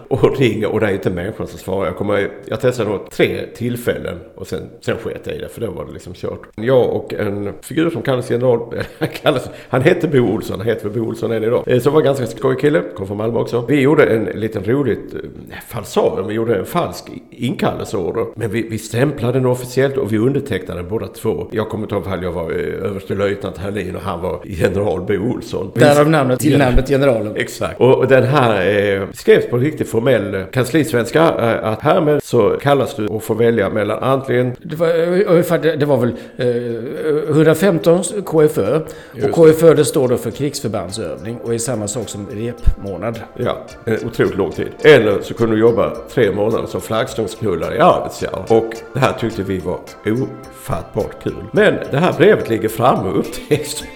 och ringer och det är inte människan som svarar. Jag, kommer, jag testade nog tre tillfällen och sen, sen sket jag i det för då var det liksom kört. Jag och en figur som kallas general, han, kallas, han hette Bo Olsson, han heter Bo Olsson än idag. Eh, Som var ganska skojig kille, kom från Malmö också. Vi gjorde en liten roligt eh, falsarium, vi gjorde en falsk inkallelseorder. Men vi, vi stämplade den officiellt och vi undertecknade båda två. Jag kommer inte ihåg ifall jag var eh, överstelöjtnant Herlin och han var general Bo Olsson. Därav namnet till namnet generalen. Exakt. Och den här eh, skrevs på riktigt formell eh, kanslisvenska. Eh, att härmed så kallas du och får välja mellan antingen Det var, eh, ungefär, det- det var väl eh, 115 KFÖ. Och KFÖ det står då för krigsförbandsövning och är samma sak som repmånad. Ja, en otroligt lång tid. Eller så kunde du jobba tre månader som flaggstångsknullare i Arvidsjaur. Och det här tyckte vi var ofattbart kul. Men det här brevet ligger framme och upptäcks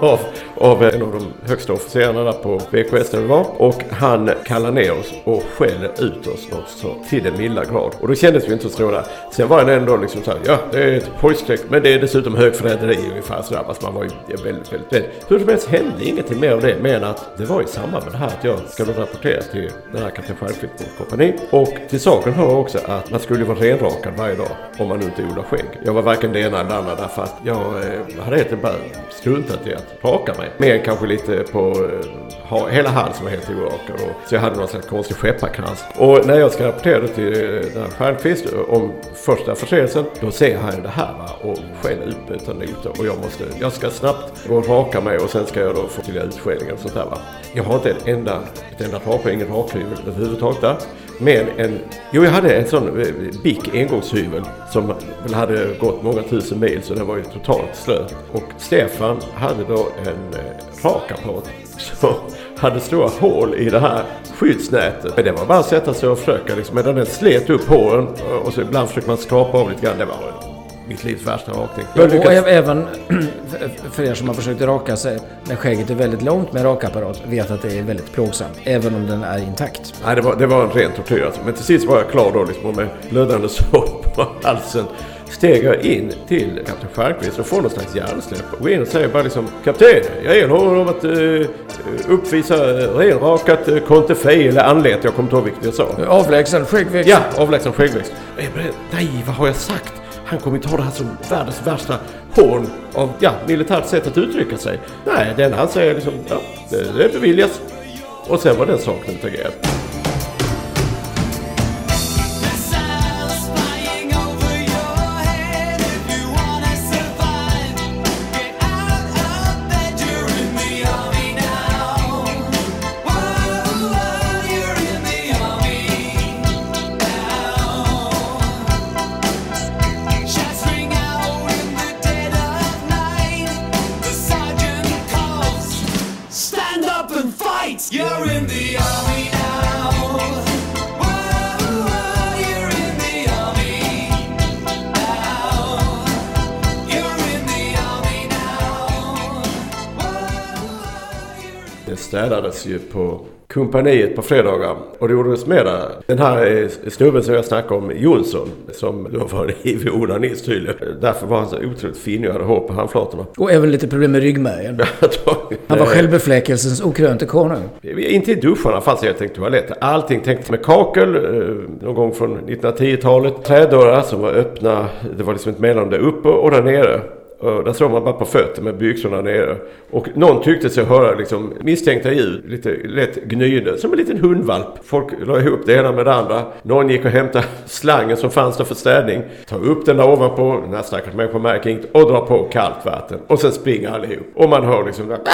av, av en av de högsta officerarna där på VKS där vi var. Och han kallar ner oss och skäller ut oss något så till den milda grad. Och då kändes vi inte så stråla. Sen var det ändå liksom så här, ja det är ett pojkstreck men det är dessutom högförräderi ungefär sådär. Fast man var ju väldigt, väldigt rädd. Hur som helst hände ingenting mer av det. Men att det var i samband med det här att jag ska då rapportera till den här kapten Stjernquist kompani. Och till saken hör också att man skulle vara renrakad varje dag om man nu inte odlar skägg. Jag var varken det ena eller det andra därför att jag eh, hade helt enkelt bara struntat i att raka mig. Mer än kanske lite på eh, ha, hela halsen var helt orakad. Så jag hade någon slags konstig skepparkrans. Och när jag ska rapportera till eh, den här Stjernquist eh, om första förseelsen. Då ser han det här va, och skäller ut mig utan noter. Och jag måste, jag ska snabbt gå och raka mig och sen ska jag då få till utskällningar och sånt där va. Jag har inte en enda, ett enda rakhyvel, ingen rakhyvel överhuvudtaget där. Men en... Jo, jag hade en sån Bic engångshyvel som väl hade gått många tusen mil så den var ju totalt slö. Och Stefan hade då en eh, rakapparat som hade stora hål i det här skyddsnätet. Men det var bara att sätta sig och försöka liksom. Medan den slet upp håren och så ibland försökte man skrapa av lite grann. Det var mitt livs värsta rakning. Jag Och även för er som har försökt raka sig när skägget är väldigt långt med rakapparat vet att det är väldigt plågsamt. Även om den är intakt. Nej, det var, det var en ren tortyr alltså. Men till sist var jag klar då liksom med blödande sår på halsen. Steg jag in till kapten Stjernquist och får någon slags hjärnsläpp. Och går in och säger bara liksom Kapten, jag erhåller om att uh, uppvisa renrakat uh, konterfej eller anlet. Jag kommer inte ihåg vilket jag sa. Avlägsen skäggväxt. Ja, avlägsen skäggväxt. Nej, vad har jag sagt? Han kommer inte ha det här som världens värsta hån av ja, militärt sätt att uttrycka sig. Nej, den han säger liksom, ja, det, det beviljas. Och sen var den saken utagerad. Ju på kompaniet på fredagar. Och det gjordes mera. Den här eh, snubben som jag snackade om, Jonsson, som då var en ivrig onanist tydligen. Därför var han så otroligt fin och hade hår på handflatorna. Och även lite problem med ryggmärgen. Han var självbefläckelsens okrönte konung. Inte i duscharna fanns helt enkelt toaletter. Allting tänkte med kakel, eh, någon gång från 1910-talet. Trädörrar som var öppna. Det var liksom ett mellanrum där uppe och där nere. Och där såg man bara på fötter med byxorna nere. Och någon tyckte sig höra liksom misstänkta ljud. Lite lätt gnyende. Som en liten hundvalp. Folk la ihop det ena med det andra. Någon gick och hämtade slangen som fanns där för städning. Tar upp den där ovanpå. Den här stackars människan märker inte. Och drar på kallt vatten. Och sen springer allihop. Och man hör liksom äh, där.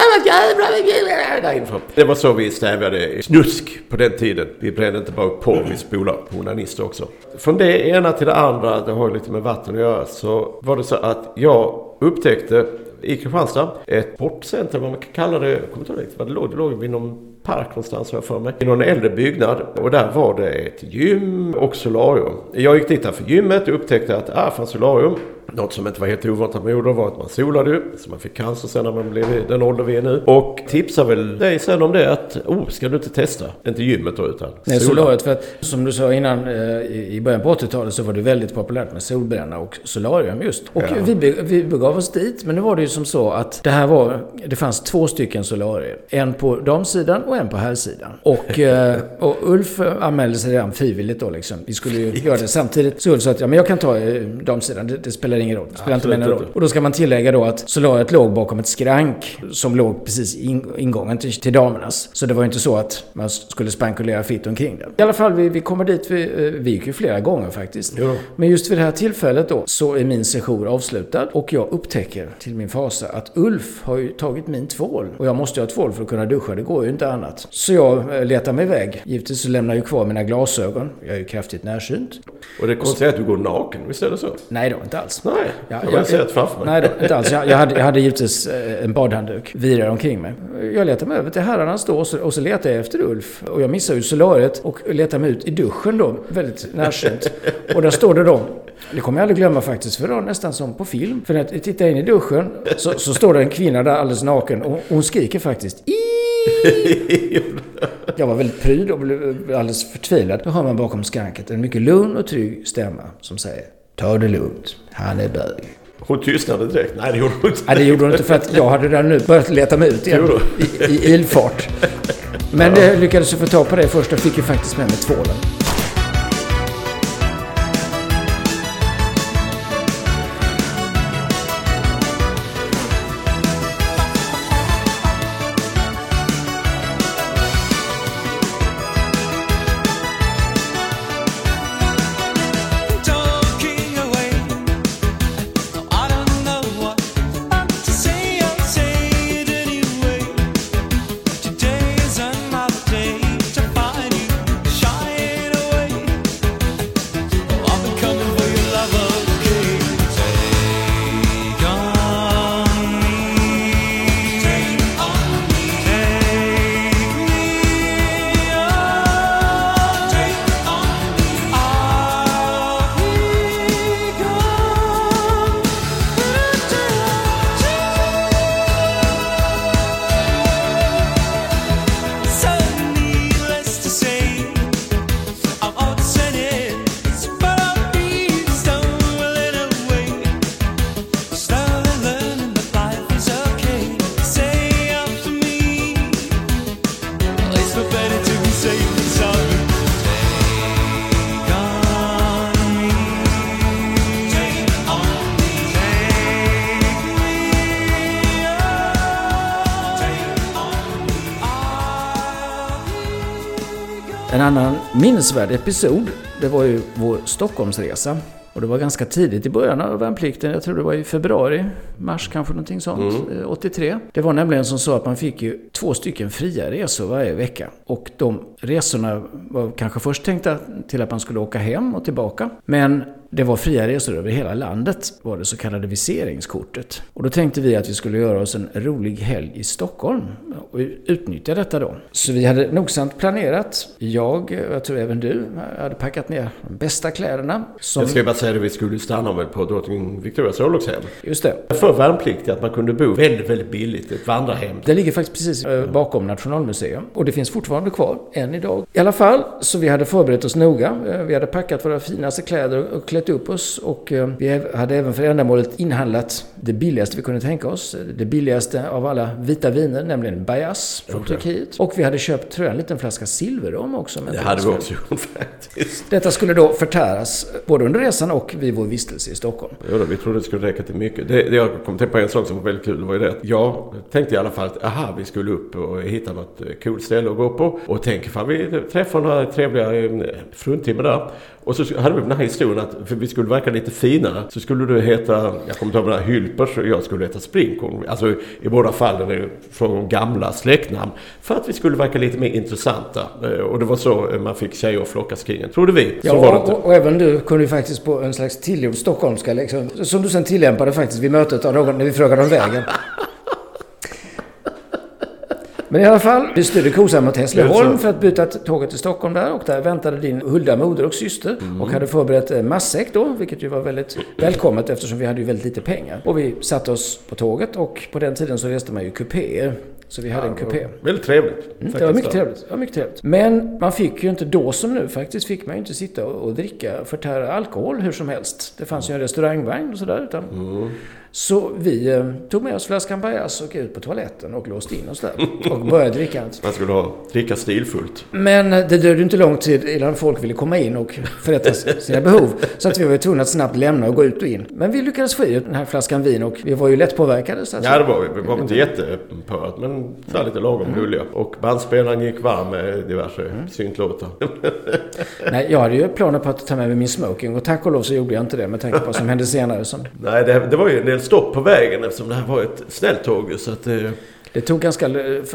Det var så vi stävjade snusk på den tiden. Vi brände inte bara upp porr, vi spolade på onanister också. Från det ena till det andra, det har ju lite med vatten att göra, så var det så att jag upptäckte i Kristianstad ett sportcenter, vad man kan kalla det. Jag kommer inte ihåg riktigt vad det låg. Det låg vid någon park någonstans har jag för mig. I någon äldre byggnad. Och där var det ett gym och solarium. Jag gick dit där för gymmet och upptäckte att ah, fanns solarium. Något som inte var helt ovant att man gjorde var att man solade ju. Så man fick cancer sen när man blev i den ålder vi är nu. Och tipsade väl dig sen om det att oh, ska du inte testa? Inte gymmet då utan Nej, sola. solariet. För att som du sa innan, eh, i början på 80-talet så var det väldigt populärt med solbränna och solarium just. Och Ja. vi, vi begav oss dit. Men nu var det ju som så att det här var, det fanns två stycken solarier. En på damsidan och en på herrsidan. Och, eh, och Ulf anmälde sig redan frivilligt då liksom. Vi skulle ju göra det samtidigt. Så Ulf sa att ja, men jag kan ta eh, damsidan, det, det spelar ingen roll. Det spelar inte Absolut mig någon roll. inte. Och då ska man tillägga då att solariet låg bakom ett skrank som låg precis in, ingången till, till damernas. Så det var ju inte så att man skulle spankulera fritt omkring den. I alla fall, vi, vi kommer dit, vi, eh, vi gick ju flera gånger faktiskt. Jo. Men just vid det här tillfället då så är min session avslutad och jag upptäcker till min fasa att Ulf har ju tagit min tvål. Och jag måste ju ha tvål för att kunna duscha, det går ju inte annat. Så jag eh, letar mig iväg. Givetvis så lämnar jag ju kvar mina glasögon. Jag är ju kraftigt närsynt. Och det konstiga är att du går naken, visst är det så? Nej då, inte alls. Nej, Ja, jag har sett framför mig. Nej, då, inte alls. Jag, jag, hade, jag hade givetvis eh, en badhandduk virad omkring mig. Jag letar mig över till herrarnas då och så, och så letar jag efter Ulf. Och jag missar ju solariet och letar mig ut i duschen då, väldigt närsynt. Och där står det då, det kommer jag aldrig glömma faktiskt, för det var nästan som på film. För när jag tittar in i duschen så, så står det en kvinna där alldeles naken och hon skriker faktiskt! Jag var väldigt pryd och blev alldeles förtvivlad. Då hör man bakom skranket en mycket lugn och trygg stämma som säger Ta det lugnt, han är bög. Hon tystnade direkt. Nej, det gjorde hon inte. Nej, det gjorde hon inte för att jag hade redan nu börjat leta mig ut igen i, i ilfart. Men lyckades jag få tag på det först och fick ju faktiskt med mig tvålen. Minnesvärd episod, det var ju vår Stockholmsresa. Och det var ganska tidigt i början av värnplikten. Jag tror det var i februari, mars kanske någonting sånt, eh, 83. Det var nämligen som så att man fick ju två stycken fria resor varje vecka. Och de resorna var kanske först tänkta till att man skulle åka hem och tillbaka. Men det var fria resor över hela landet, var det så kallade viseringskortet. Och då tänkte vi att vi skulle göra oss en rolig helg i Stockholm och utnyttja detta då. Så vi hade nogsamt planerat. Jag, och jag tror även du, hade packat ner de bästa kläderna. Som, Jag ska bara säga det, vi skulle stanna väl på drottning Victorias örlogshem. Just det. För värnpliktiga att man kunde bo väldigt, väldigt billigt. Ett vandrarhem. Det ligger faktiskt precis eh, bakom Nationalmuseum. Och det finns fortfarande kvar, än idag. I alla fall, så vi hade förberett oss noga. Eh, Vi hade packat våra finaste kläder och klätt upp oss. Och eh, vi hade även för ändamålet inhandlat det billigaste vi kunde tänka oss. Det billigaste av alla vita viner, nämligen Bayas från Turkiet. Och vi hade köpt, tror jag, en liten flaska silverrom också. Det hade vi också gjort faktiskt. Detta skulle då förtäras både under resan och vid vår vistelse i Stockholm. Jo då, vi trodde det skulle räcka till mycket. Det, det jag kom till på en sak som var väldigt kul var ju det att jag tänkte i alla fall att aha, vi skulle upp och hitta något eh, coolt ställe att gå på. Och tänk ifall vi träffar några trevliga eh, fruntimmer där. Och så hade vi den här historien att för vi skulle verka lite finare så skulle du heta, jag kommer inte ihåg vad Hylpers och jag skulle heta Springkorn. Alltså i båda fallen är från gamla släktnamn. För att vi skulle verka lite mer intressanta. Eh, Och det var så eh, man fick tjejer att flockas kring en. Trodde vi. Så Ja, var det inte. och, och även du kunde ju faktiskt på en slags tillgjord stockholmska liksom, som du sen tillämpade faktiskt vid mötet av någon när vi frågade om vägen. Men i alla fall, vi styrde kosan mot Hässleholm för att byta tåget till Stockholm där och där väntade din Hulda moder och syster och hade förberett matsäck då, vilket ju var väldigt välkommet eftersom vi hade ju väldigt lite pengar. Och vi satte oss på tåget och på den tiden så reste man ju kupéer. Så vi hade en kupé. Väldigt trevligt. Mm, det var mycket trevligt. Det var mycket trevligt. Men man fick ju inte då som nu faktiskt fick man ju inte sitta och, och dricka förtära alkohol hur som helst. Det fanns ju en restaurangvagn och sådär. Utan, Så vi eh, tog med oss flaskan Bajas och gick ut på toaletten och låste in oss där. Och började dricka. Man skulle ha, dricka stilfullt. Men eh, det dröjde inte lång tid innan folk ville komma in och förrätta sina behov. Så att vi var tvungna att snabbt lämna och gå ut och in. Men vi lyckades få i den här flaskan vin och vi var ju lättpåverkade. Så att Ja, det var vi. Vi var inte jättepörat, men så lite lagom gulliga. Och bandspelaren gick varm med diverse syntlåtar. Nej, jag hade ju planer på att ta med mig min smoking och tack och lov så gjorde jag inte det med tanke på vad som hände senare. Som Nej, det, det var ju en del stopp på vägen eftersom det här var ett snälltåg. Så att, eh, det tog ganska...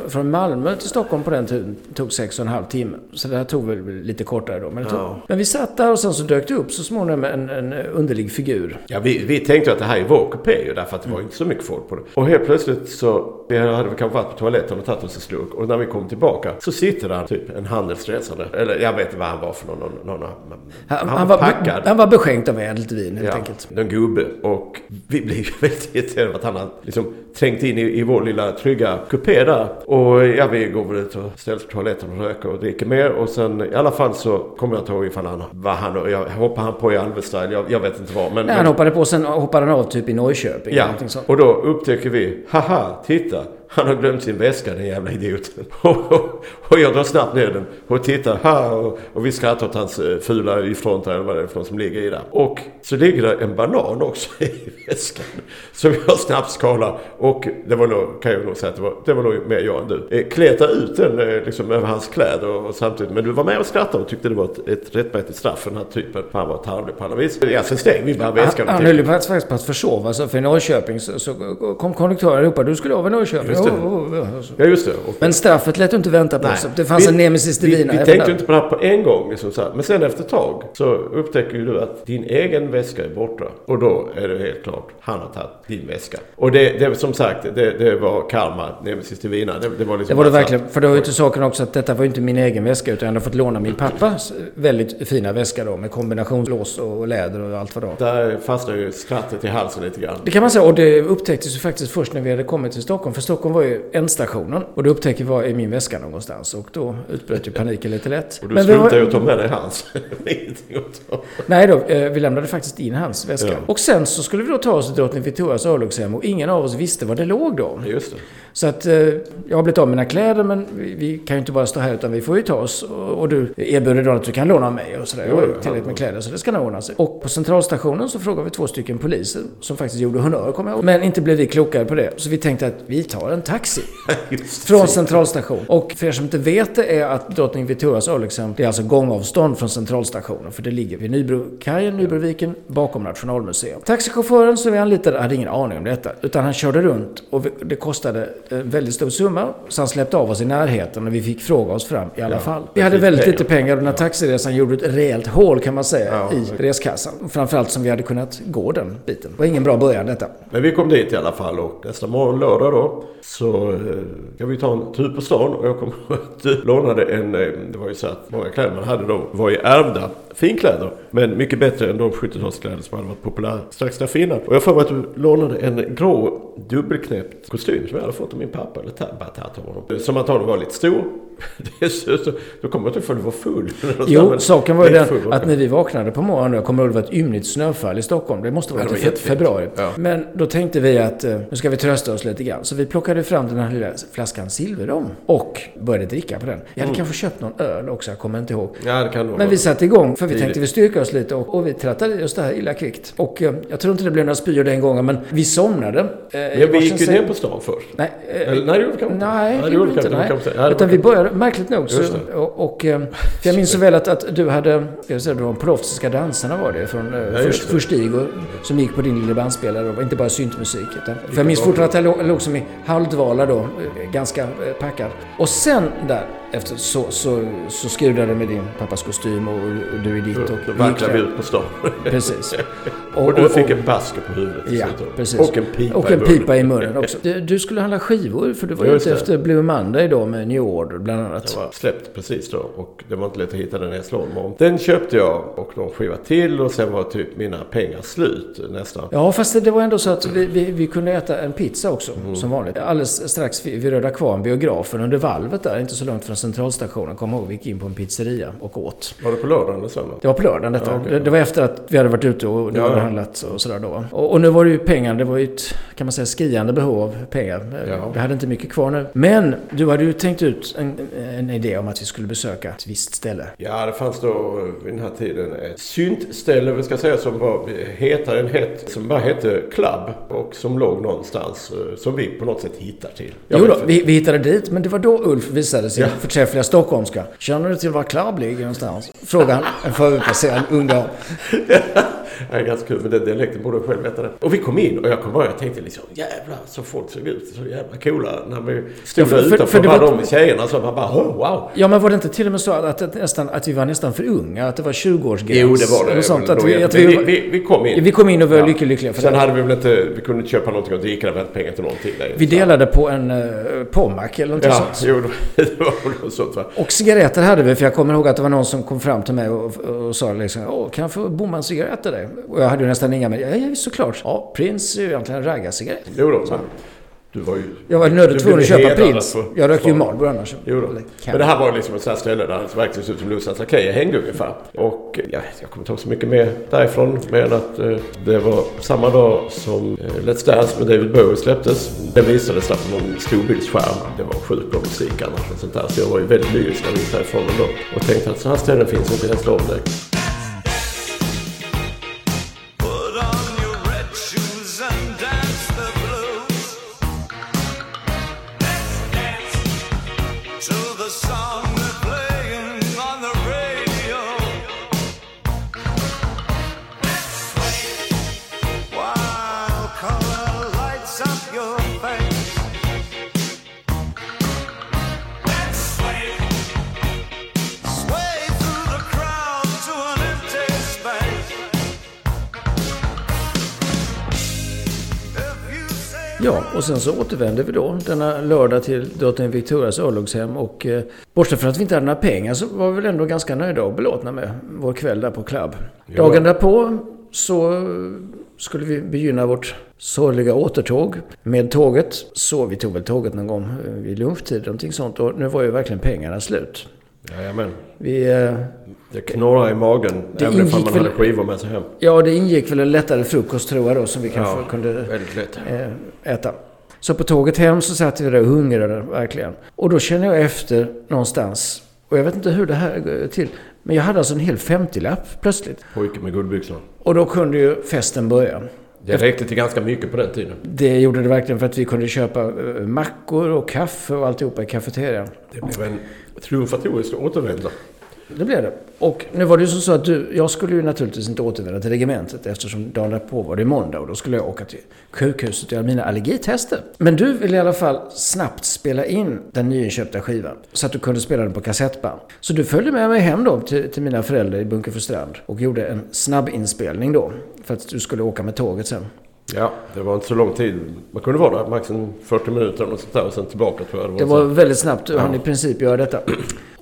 Från Malmö till Stockholm på den tiden tog sex och en halv timme. Så det här tog väl lite kortare då. Men, tog, Ja. men vi satt där och sen så dök det upp så småningom en, en underlig figur. ja, vi, vi tänkte att det här är vår kupé ju därför att det var inte så mycket folk på det. Och helt plötsligt så vi hade vi kanske varit på toaletten och tagit oss en slurk. Och när vi kom tillbaka så sitter där typ en handelsresande. Eller jag vet inte vad han var för någon. någon, någon Han, han, var packad. han var beskänkt av ädelt vin helt Ja, enkelt. en gubbe. Och vi blev ju väldigt irriterade att han hade liksom trängt in i, i vår lilla trygga kupé där. Och ja, vi går väl ut och ställer oss på toaletten och röker och dricker mer. Och sen i alla fall så kommer jag inte ihåg ifall han var han jag hoppar han på i Alvestyle. Jag, jag vet inte vad. Men, Nej, han hoppade på sen hoppade han av typ i Norrköping. ja, och då upptäcker vi, haha, titta. Han har glömt sin väska den jävla idioten. och jag drar snabbt ner den och tittar. Ha, och, och vi skrattar åt hans eh, fula y-frontar eller vad det är för något som ligger i där. Och så ligger det en banan också i väskan. Som jag snabbt skalar. Och det var nog, kan jag nog säga att det var, det var nog mer jag än du. Eh, Kleta ut den eh, liksom över hans kläder och, och samtidigt. Men du var med och skrattade och tyckte det var ett, ett rättmätigt straff för den här typen. Han var tarvlig på alla vis. Ja, sen stängde vi bara väskan. Han, han höll ju faktiskt på att försova sig. För i Norrköping så, så kom konduktören och ropade du skulle av i Norrköping. Just det. Oh, oh, oh, så. Ja, just det. Och, Men straffet lät du inte vänta på Nej. sig. Det fanns Vi- en nemesis Vi, divina vi även tänkte där. inte på det här på en gång. Liksom så här. Men sen efter ett tag så upptäcker ju du att din egen väska är borta. Och då är det helt klart, han har tagit din väska. Och det, det som sagt, det, det var karma, nemesis divina. Det, det var liksom Det var det så verkligen. För det var ju till saken också att detta var ju inte min egen väska utan jag hade fått låna min pappas väldigt fina väska då med kombinationslås och läder och allt vad det var. Där fastnade ju skrattet i halsen lite grann. Det kan man säga och det upptäcktes ju faktiskt först när vi hade kommit till Stockholm. För Stockholm var ju ändstationen och då upptäckte vi var är min väska någonstans och då utbröt ju paniken lite lätt. Och du var- struntade ju att ta med dig hans. Nej då, eh, vi lämnade faktiskt in hans väska. Ja. Och sen så skulle vi då ta oss till Drottning Victorias örlogshem och ingen av oss visste var det låg då. Just det. Så att eh, jag har blivit av mina kläder men vi, vi kan ju inte bara stå här utan vi får ju ta oss. Och, och du erbjuder då att du kan låna mig och sådär. Jag har ju tillräckligt med kläder så det ska nog ordna sig. Och på centralstationen så frågade vi två stycken poliser som faktiskt gjorde honör kommer jag ihåg. Men inte blev vi klokare på det. Så vi tänkte att vi tar en taxi. Från centralstation. Och för er som inte vet det är att Drottning Victorias örlogshem, det är alltså gångavstånd från centralstationen. För det ligger vid Nybrokajen, Nybroviken, bakom Nationalmuseum. Taxichauffören som vi anlitade hade ingen aning om detta. Utan han körde runt och det kostade en väldigt stor summa. Så han släppte av oss i närheten och vi fick fråga oss fram i alla fall. Vi hade väldigt pengar. lite pengar och den här taxiresan gjorde ett rejält hål kan man säga Ja. i reskassan. Framförallt som vi hade kunnat gå den biten. Det var ingen bra början detta. Men vi kom dit i alla fall och nästa morgon, lördag då, så eh, ska vi ta en tur på stan och jag kommer ihåg att du lånade en, eh, det var ju så att många kläder man hade då var ju ärvda finkläder. Men mycket bättre än de 70-talskläder som hade varit populära strax därför innan. Och jag får mig att du lånade en grå dubbelknäppt kostym som jag hade fått av min pappa, eller ta- bara tagit av honom. Som antagligen var lite stor. Det är så, så, då kommer jag inte ihåg för du var full. Jo, saken var ju den full, att när vi vaknade på morgonen, jag kommer ihåg det var ett ymnigt snöfall i Stockholm. Det måste vara Ja, det i var februari. Ja. Men då tänkte vi att eh, nu ska vi trösta oss lite grann. Så vi plockade fram den här lilla flaskan Silverom och började dricka på den. Jag hade kanske köpt någon öl också, jag kommer inte ihåg. Ja, det kan Men vi satte igång för vi tänkte vi styrka oss lite och, och vi trattade i oss det här illa kvickt. Och eh, jag tror inte det blev några spyor den gången men vi somnade. Eh, Men vi gick ju ner på stan först. Nej, eh, Eller, nej, det gjorde vi kanske. Nej, det gjorde vi inte. Utan vi började, märkligt nog, så, och, och, eh, jag minns så väl att, att du hade, jag säga, de Polovskiska dansarna var det, från Ja, ja, först, först Igor, som gick på din lilla bandspelare och inte bara syntmusik. Utan, för jag minns fortfarande att jag låg, låg som i halvdvala då, eh, ganska eh, packad. Och sen där, efter så, så, så skrudade med din pappas kostym och, och du i ditt. Och då vanklade vi ut på stan. Precis. Och, du fick en basker på huvudet. Ja, precis. Och en pipa Och i en munnen. pipa i munnen också. Du, du skulle handla skivor, för du var Just ute det. efter Blue Monday då med New Order bland annat. Den var släppt precis då och det var inte lätt att hitta den i Hässleholm. Och Den köpte jag och någon skiva till och sen var typ mina pengar slut nästan. Ja, fast det, det var ändå så att vi, vi, vi kunde äta en pizza också, Mm. som vanligt. Alldeles strax vid, vid Röda Kvarn, biografen, under valvet där, inte så långt från centralstationen. Kom ihåg, vi gick in på en pizzeria och åt. Var det på lördagen eller söndagen? Det var på lördagen detta. Ja, okej. det, det var efter att vi hade varit ute och du Ja, hade ja. handlat och sådär då. Och, och nu var det ju pengar, det var ju ett, kan man säga, skriande behov av pengar. Ja. Vi hade inte mycket kvar nu. Men du hade ju tänkt ut en, en idé om att vi skulle besöka ett visst ställe. Ja, det fanns då vid den här tiden ett syntställe, vi ska säga, som var hetare än hett. Som bara hette Club och som låg någonstans eh, som vi på något sätt hittar till. Jag Jo då, vi, vi hittade dit, men det var då Ulf visade sin Ja. Förträffliga stockholmska. Känner du till var Club ligger någonstans? Frågade han en förutplacerad ung dam. Det är ganska kul, men den dialekten borde jag själv veta det. Och vi kom in och jag kom ihåg, jag tänkte liksom jävlar så folk såg ut så jävla coola när vi stod Ja, för- där för- utanför för det bara var- de tjejerna så man bara oh, wow. Ja, men var det inte till och med så att, att, nästan, att vi var nästan för unga? Att det var 20-årsgräns? Jo, det var det. Sånt, att vi, egentligen. att vi, Men vi, vi, vi kom in. vi kom in och var lyckliga, lyckliga för Sen det. hade vi väl inte, vi kunde inte köpa någonting och dricka, det var inte pengar till någonting. längre. Vi delade på en uh, Pommac eller någonting Ja, sånt. jo, det var något sånt va. Och cigaretter hade vi, för jag kommer ihåg att det var någon som kom fram till mig och, och sa liksom Åh, kan jag få bomma en cigarett till dig? Och jag hade ju nästan inga, men ja, såklart. Ja, Prince är ju egentligen en raggarcigarett. Jo då, men du var ju... Jag var nödd tvungen att köpa på Jag rökte ju. Marlboro annars. Men det här var liksom ett sånt här ställe där det verkligen såg ut som Lusans Lakejer hängde ungefär. Och ja, jag kommer inte ihåg så mycket mer därifrån. Men att eh, det var samma dag som eh, Let's Dance med David Bowie släpptes. Den visades där på någon storbildsskärm. Det var sjukt bra musik annars och sånt där. Så jag var ju väldigt lyrisk när vi gick därifrån ändå. Och tänkte att sådana här ställen finns inte i direkt. Sen så återvände vi då denna lördag till drottning Victorias örlogshem och eh, bortsett från att vi inte hade några pengar så var vi väl ändå ganska nöjda och belåtna med vår kväll där på klubb. Dagen därpå så skulle vi begynna vårt sorgliga återtåg med tåget. Så vi tog väl tåget någon gång eh, vid lunchtid, någonting sånt. Och nu var ju verkligen pengarna slut. Jajamän. Vi, eh, Det knorrar i magen. Det även om ingick man väl- hade skivor med sig hem. ja, det ingick väl en lättare frukost tror jag då som vi kanske Ja, kunde eh, äta. Så på tåget hem så satt vi där och hungrade verkligen. Och då känner jag efter någonstans. Och jag vet inte hur det här går till. Men jag hade alltså en hel 50-lapp plötsligt. Pojke med guldbyxor. Och då kunde ju festen börja. Det räckte till ganska mycket på den tiden. Det gjorde det verkligen för att vi kunde köpa eh, mackor och kaffe och alltihopa i kafeterian. Det blev en triumfatorisk återvända. Det blev det. Och nu var det ju så att du, jag skulle ju naturligtvis inte återvända till regementet eftersom dagen därpå var det måndag och då skulle jag åka till sjukhuset och göra mina allergitester. Men du ville i alla fall snabbt spela in den nyinköpta skivan så att du kunde spela den på kassettband. Så du följde med mig hem då till, till mina föräldrar i Bunkeflostrand och gjorde en snabbinspelning då för att du skulle åka med tåget sen. Ja, det var inte så lång tid. Man kunde vara där max en 40 minuter något sånt där och sen tillbaka tror jag. Det var väldigt snabbt. Du hann i princip göra detta.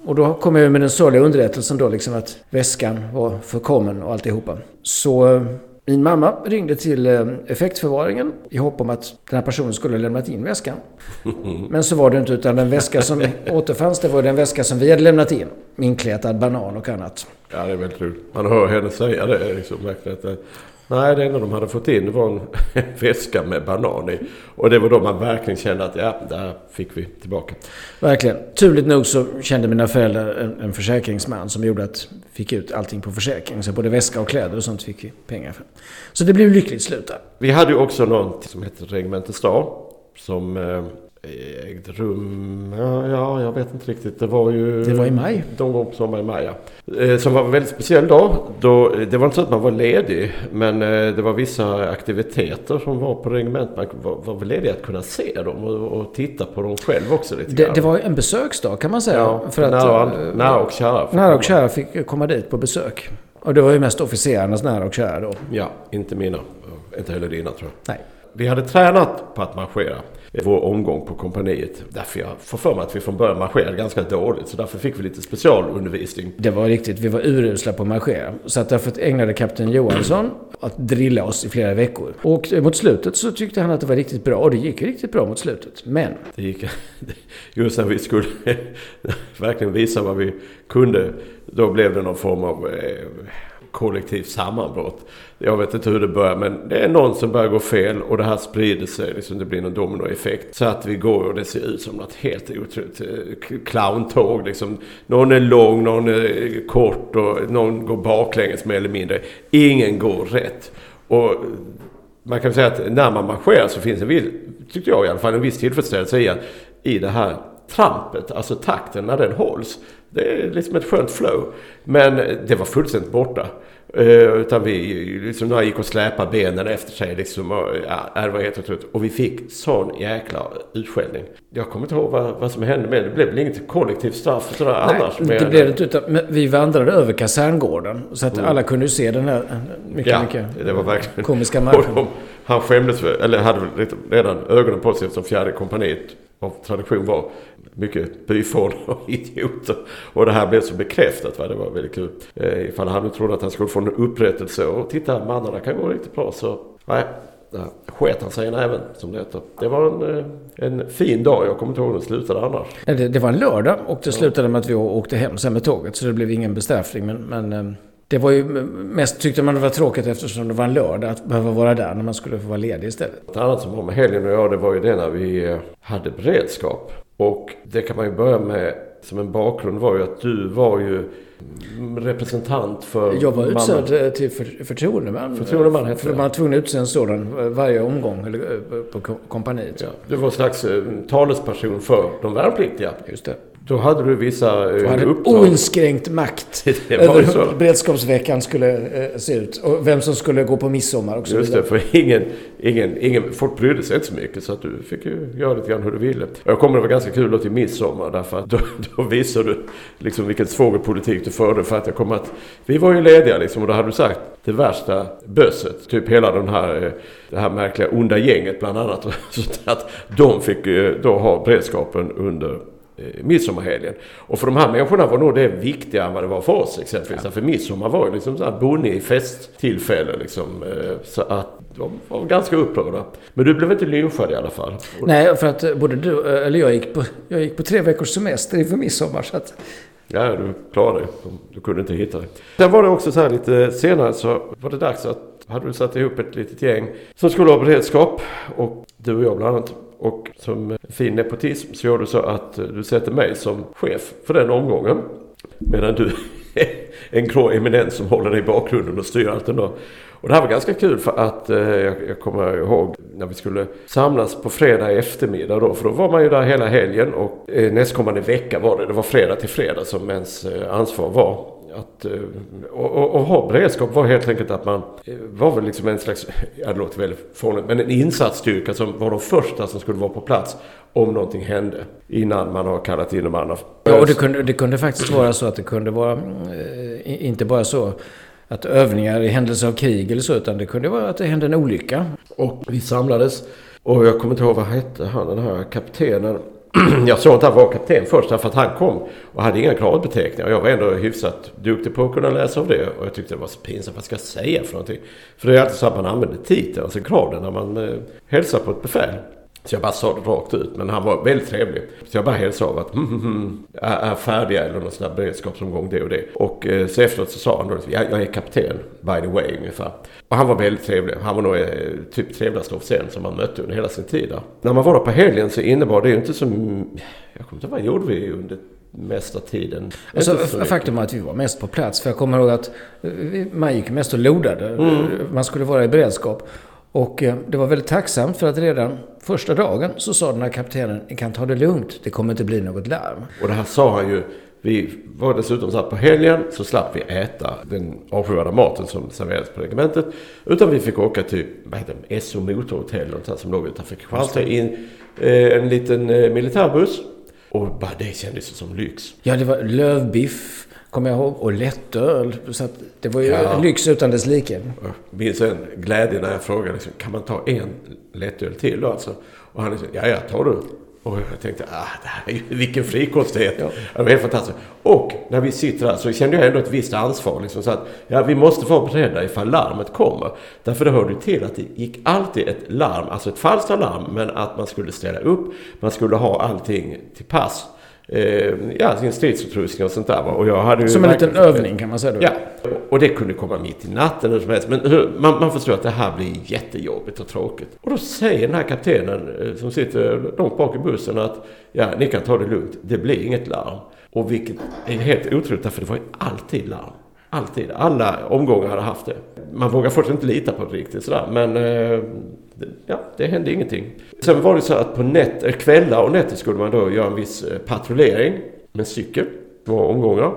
Och då kom jag med den sorgliga underrättelsen då liksom att väskan var förkommen och alltihopa. Så eh, min mamma ringde till eh, effektförvaringen i hopp om att den här personen skulle ha lämnat in väskan. Men så var det inte utan den väska som återfanns det var den väska som vi hade lämnat in. Inkletad banan och annat. Ja, det är väldigt kul. Man hör henne säga det liksom verkligen. Att, nej, det enda de hade fått in var en väska med banan i. Och det var då man verkligen kände att ja, där fick vi tillbaka. Verkligen. Turligt nog så kände mina föräldrar en, en försäkringsman som gjorde att vi fick ut allting på försäkring. Så både väska och kläder och sånt fick vi pengar för. Så det blev lyckligt slut där. Vi hade ju också något som hette Regemente Stad. Som eh, ägde rum, ja, ja, jag vet inte riktigt. Det var ju... Det var i maj. De gång på sommaren i maj, ja. Eh, Som var en väldigt speciell dag. Då, det var inte så att man var ledig. Men eh, det var vissa aktiviteter som var på regementet. Man var, var väl ledig att kunna se dem och, och titta på dem själv också lite Det, grann. det var en besöksdag kan man säga. ja, för att, nära, eh, nära och kära. nära och kära fick komma dit på besök. Och det var ju mest officerarnas nära och kära då. Ja, inte mina. Inte heller dina tror jag. Nej. Vi hade tränat på att marschera vår omgång på kompaniet. Därför jag får för mig att vi från början marscherade ganska dåligt. Så därför fick vi lite specialundervisning. Det var riktigt, vi var urusla på att marschera. Så att därför ägnade kapten Johansson att drilla oss i flera veckor. Och mot slutet så tyckte han att det var riktigt bra. Och det gick riktigt bra mot slutet. Men Det gick, just när vi skulle verkligen visa vad vi kunde, då blev det någon form av eh, kollektivt sammanbrott. Jag vet inte hur det börjar men det är någon som börjar gå fel och det här sprider sig. Liksom det blir någon dominoeffekt. Så att vi går och det ser ut som något helt otroligt eh, clowntåg. Liksom. Någon är lång, någon är kort och någon går baklänges mer eller mindre. Ingen går rätt. Och man kan säga att när man marscherar så finns en viss, tyckte jag i alla fall, en viss tillfredsställelse i, att, i det här trampet, alltså takten när den hålls. Det är liksom ett skönt flow. Men det var fullständigt borta. Eh, utan vi liksom några gick och släpade benen efter sig liksom. Och, ja, det var helt otroligt. Och vi fick sån jäkla utskällning. Jag kommer inte ihåg vad, vad som hände med det. Det blev väl inget kollektivt straff sådär annars. Nej, mer det blev det inte. Utan, men vi vandrade över kaserngården. Så att alla kunde ju se den här eh, mycket, Ja, mycket det var verkligen... komiska de, han skämdes eller hade redan ögonen på sig eftersom fjärde kompaniet av tradition var mycket byfån och idioter. Och det här blev så bekräftat. Va? Det var väldigt kul. Eh, ifall han nu trodde att han skulle få en upprättelse och titta mannarna kan gå riktigt bra så nej. Där sket han sig i näven som det heter. Det var en, eh, en fin dag. Jag kommer inte ihåg hur den slutade annars. Det, det var en lördag och det slutade med att vi åkte hem sen med tåget. Så det blev ingen bestraffning. Men, men eh, det var ju mest tyckte man det var tråkigt eftersom det var en lördag att behöva vara där när man skulle få vara ledig istället. Ett annat som har med helgen att göra det var ju det när vi eh, hade beredskap. Och det kan man ju börja med som en bakgrund var ju att du var ju mm, representant för Jag var utsedd eh, till för, förtroendeman. Förtroendeman hette För man var tvungen att utse en sådan varje omgång eh, på ko- kompaniet. Ja, du var en slags talesperson för de värnpliktiga. Just det. Då hade du vissa eh, hade uppdrag. oinskränkt makt över så. hur beredskapsveckan skulle eh, se ut. Och vem som skulle gå på midsommar och så Just det, för ingen, ingen, ingen, folk brydde sig inte så mycket så att du fick ju göra lite grann hur du ville. Jag kommer det var ganska kul då till midsommar därför att då, då visade du liksom vilken svågerpolitik du förde för att jag kommer att vi var ju lediga liksom och då hade du sagt det värsta bösset, typ hela den här, eh, det här märkliga onda gänget bland annat. Så att de fick då ha beredskapen under eh, midsommarhelgen. Och för de här människorna var nog det viktigare än vad det var för oss exempelvis. För midsommar var ju liksom så här bonnig festtillfälle liksom. eh, Så att de var ganska upprörda. Men du blev inte lynchad i alla fall. Nej, för att både du, eh, eller jag gick på, jag gick på tre veckors semester inför midsommar. Så att, Ja, du klarade det. Du kunde inte hitta det. Sen var det också så här lite senare så var det dags att hade du satt ihop ett litet gäng som skulle ha beredskap och du och jag bland annat. Och som fin nepotism så gör du så att du sätter mig som chef för den omgången. Medan du är en grå eminens som håller dig i bakgrunden och styr allt ändå. Och det här var ganska kul för att eh, jag, kommer ihåg när vi skulle samlas på fredag eftermiddag då. För då var man ju där hela helgen och eh, nästkommande vecka var det. Det var fredag till fredag som ens eh, ansvar var. Att, eh, och, och, och ha beredskap var helt enkelt att man eh, var väl liksom en slags, ja det låter väldigt fånigt, men en insatsstyrka som var de första som skulle vara på plats om någonting hände. Innan man har kallat in de andra. Ja, och det kunde, det kunde faktiskt vara så att det kunde vara eh, inte bara så att övningar i händelse av krig eller så, utan det kunde vara att det hände en olycka. Och vi samlades. Och jag kommer inte ihåg vad hette han den här kaptenen. Jag såg inte att han var kapten först därför att han kom och hade inga kravbeteckningar. Jag var ändå hyfsat duktig på att kunna läsa av det. Och jag tyckte det var så pinsamt. Vad ska jag säga för någonting? För det är alltid så att man använder titeln, alltså graden, när man eh, hälsar på ett befäl. Så jag bara sa det rakt ut. Men han var väldigt trevlig. Så jag bara hälsade av att mm, mm, mm, är, är färdiga eller någon sån där beredskapsomgång det och det. Och eh, så efteråt så sa han då jag, jag är kapten by the way ungefär. Och han var väldigt trevlig. Han var nog eh, typ trevligaste officeren som man mötte under hela sin tid där. När man var där på helgen så innebar det ju inte som... Jag kommer inte ihåg vad gjorde vi under mesta tiden. Alltså, faktum är att vi var mest på plats. För jag kommer ihåg att eh, man gick mest och lodade. Man skulle vara i beredskap. Och eh, det var väldigt tacksamt för att redan första dagen så sa den här kaptenen, ni kan ta det lugnt, det kommer inte bli något larm. Och det här sa han ju. Vi var dessutom så att på helgen så slapp vi äta den avskyvärda maten som serverades på regementet. Utan vi fick åka till, vad heter det, SO Motorhotell sånt som låg utanför Kristianstad in eh, en liten eh, militärbuss. Och bara det kändes som lyx. Ja, det var lövbiff, kommer jag ihåg, och lättöl. Så det var ju Ja. lyx utan dess like. Jag minns en glädje när jag frågade liksom, kan man ta en lättöl till då alltså? Och han liksom, ja ja, tar du. Och jag tänkte, ah, det här är ju, vilken frikostighet. Ja. Det var helt fantastiskt. Och när vi sitter där så kände jag ändå ett visst ansvar. Liksom, så att, ja, vi måste vara beredda ifall larmet kommer. Därför det hörde till att det gick alltid ett larm, alltså ett falskt alarm, men att man skulle ställa upp, man skulle ha allting till pass. Eh, ja, sin stridsutrustning och sånt där. Och jag hade Som en liten övning kan man säga då. Ja, och det kunde komma mitt i natten eller som helst. Men man, man förstår att det här blir jättejobbigt och tråkigt. Och då säger den här kaptenen eh, som sitter långt bak i bussen att ja, ni kan ta det lugnt. Det blir inget larm. Och vilket är helt otroligt därför det var ju alltid larm. Alltid. Alla omgångar hade haft det. Man vågar fortfarande inte lita på det riktigt sådär. Men eh, ja, det hände ingenting. Sen var det så att på nät, eh, kvällar och nätter skulle man då göra en viss eh, patrullering med cykel. Två omgångar.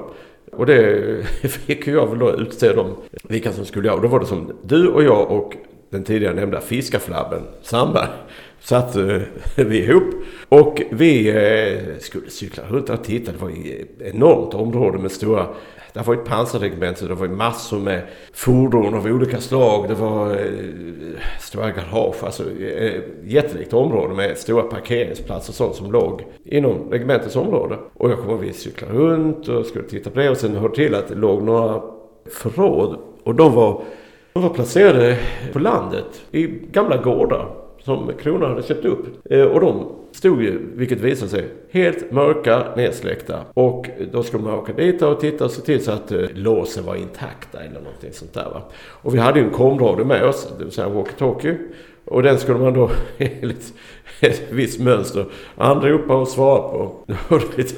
Och det fick jag väl då utse dem vilka som skulle göra. Och då var det som du och jag och den tidigare nämnda fiskarflabben Sandberg satt eh, vi ihop. Och vi skulle cykla runt och titta. Det var ett enormt område med stora... Det var ett pansarregemente, det var massor med fordon av olika slag. Det var eh, stora garage, alltså eh, jättelikt område med stora parkeringsplatser och sånt som låg inom regementets område. Och jag kommer att vi cyklade runt och skulle titta på det och sen hörde till att det låg några förråd. Och de var, de var placerade på landet i gamla gårdar som kronan hade köpt upp. Eh, och de stod ju, vilket visade sig, helt mörka, nedsläckta. Och då skulle man åka dit och titta och se till så att eh, låsen var intakta eller någonting sånt där. Va? Och vi hade ju en komradio med oss, det vill säga walkie-talkie. Och den skulle man då enligt ett visst mönster anropa och svara på.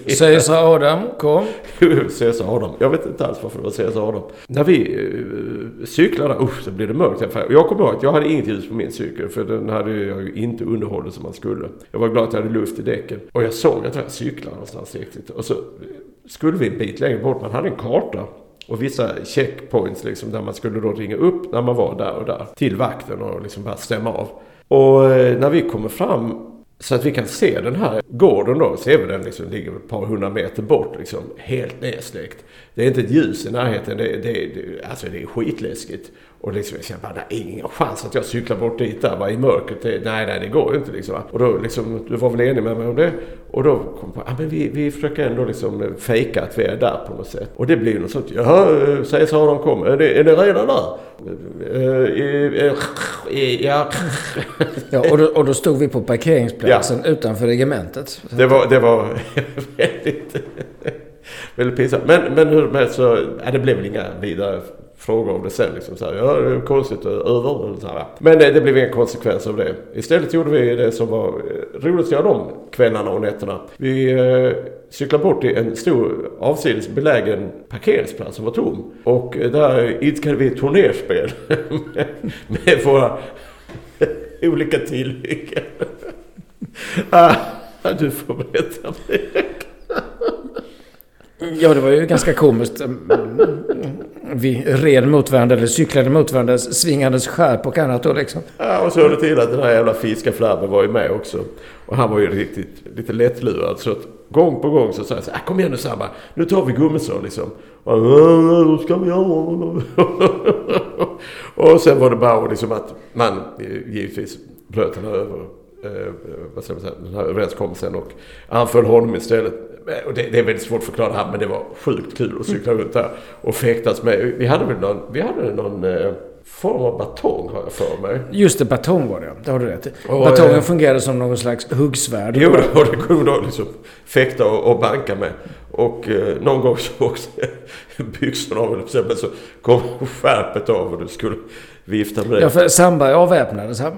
Så Adam, kom. Cesar Adam. Jag vet inte alls varför det var Cesar Adam. När vi uh, cyklade, usch så blev det mörkt. Jag kommer ihåg att jag hade inget ljus på min cykel för den hade jag ju inte underhållit som man skulle. Jag var glad att jag hade luft i däcken. Och jag såg att jag cyklade någonstans riktigt. Och så skulle vi en bit längre bort, man hade en karta. Och vissa checkpoints liksom där man skulle då ringa upp när man var där och där. Till vakten och liksom bara stämma av. Och eh, när vi kommer fram så att vi kan se den här gården då, ser vi den liksom, ligger ett par hundra meter bort liksom, helt nedsläckt. Det är inte ett ljus i närheten, det, det, det, alltså det är skitläskigt. Och liksom, jag känner bara, det är ingen chans att jag cyklar bort dit där va, i mörkret. Det, nej, nej, det går ju inte liksom. va. Och då liksom, du var väl enig med mig om det? Och då kom jag på, ja men vi, vi försöker ändå liksom fejka att vi är där på något sätt. Och det blir ju något sånt, jaha, säger så de kom, är det, är det redan där? Eh, Ja, Ja, och, då, och då stod vi på parkeringsplatsen utanför regementet. Det var, det var väldigt, väldigt pinsamt. Men, men hur med så, ja, det blev väl inga vidare frågor om det sen. Liksom, så här, ja, det är konstigt, att över. eller Så här. Men det, det blev ingen konsekvens av det. Istället gjorde vi det som var eh, roligast roligt att göra de kvällarna och nätterna. Vi eh, cyklade bort till en stor avsides belägen parkeringsplats som var tom. Och eh, där idkade vi turnerspel med, med våra olika tillhyggen. Ah, du får berätta mer. Ja, det var ju ganska komiskt. Vi red mot varandra, eller cyklade mot varandra, svingandes skärp och annat då liksom. Ja, och så hörde till att den här jävla fiskaflabben var ju med också. Och han var ju riktigt lite lättlurad. Så att gång på gång så sa jag så här, ah, kom igen nu Sabba, nu tar vi Gummesson liksom. Och han, ska vi göra? och sen var det bara liksom att man eh, givetvis bröt den här över eh, vad ska man den här överenskommelsen och anföll honom istället. Och det, det är väldigt svårt att förklara här men det var sjukt kul att cykla runt där och fäktas med. Vi hade väl någon, vi hade någon eh, form av batong har jag för mig. Just det, batong var det. Det har du rätt. Och, Batongen eh, fungerade som någon slags huggsvärd. Jo, och det kunde man liksom fäkta och, och banka med. Och eh, någon gång så också byxorna av, så kom skärpet av och du skulle vifta med det. Ja, för Sandberg avväpnades. Han,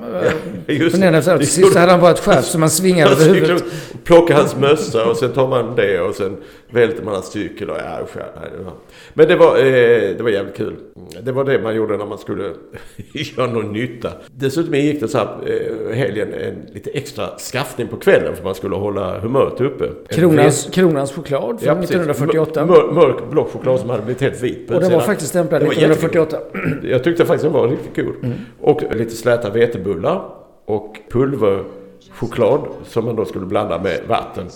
just ena efter det. till sist hade han bara ett skärp som man svingade över huvudet. Plocka hans mössa och sen tar man det och sen välter man hans cykel och ja, usch, ja. Men det var, eh, det var jävligt kul. Det var det man gjorde när man skulle göra någon nytta. Dessutom gick det så här eh, helgen en lite extra skaffning på kvällen för man skulle hålla humöret uppe. Kronans, Kronans choklad från Ja, precis. 1948. Mör, mörk block choklad som hade blivit helt vit Och den var faktiskt stämplad Den var 1948. jättegod. Jag tyckte faktiskt den var riktigt god. Mm. Och lite släta vetebullar. Och pulverchoklad som man då skulle blanda med vatten.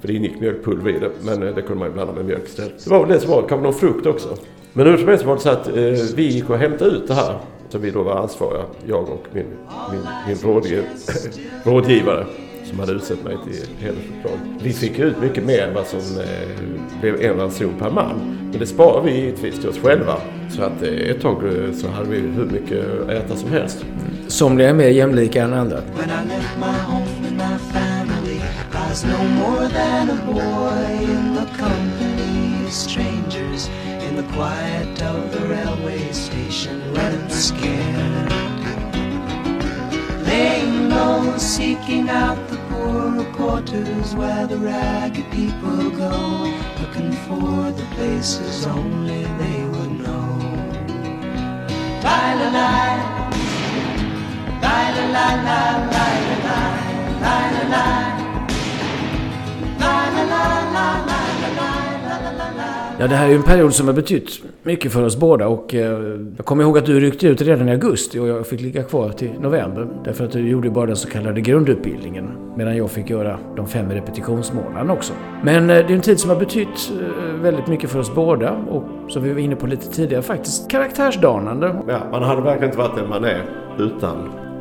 För det ingick mjölkpulver i det. Men eh, det kunde man ju blanda med mjölk istället. Det var väl det som var. Kanske någon frukt också. Men hur som helst var det så att eh, vi gick och hämtade ut det här. Så vi då var ansvariga. Jag och min, min, min rådgiv, rådgivare. Som hade utsett mig till hedersuppdrag. Vi fick ut mycket mer än vad som eh, blev en ranson per man. Men det sparar vi givetvis till oss själva. Så att eh, ett tag eh, så hade vi hur mycket att äta som helst. Somliga är mer jämlika än andra. Was no more than a boy in the company of strangers in the quiet of the railway station, running scared. Laying low, seeking out the poorer quarters where the ragged people go, looking for the places only they would know. La la la. La la la la la Ja, det här är ju en period som har betytt mycket för oss båda och eh, jag kommer ihåg att du ryckte ut redan i augusti och jag fick ligga kvar till november. Därför att du gjorde bara den så kallade grundutbildningen medan jag fick göra de fem repetitionsmånaderna också. Men eh, det är en tid som har betytt eh, väldigt mycket för oss båda och som vi var inne på lite tidigare faktiskt karaktärsdanande. Ja, man hade verkligen inte varit den man är utan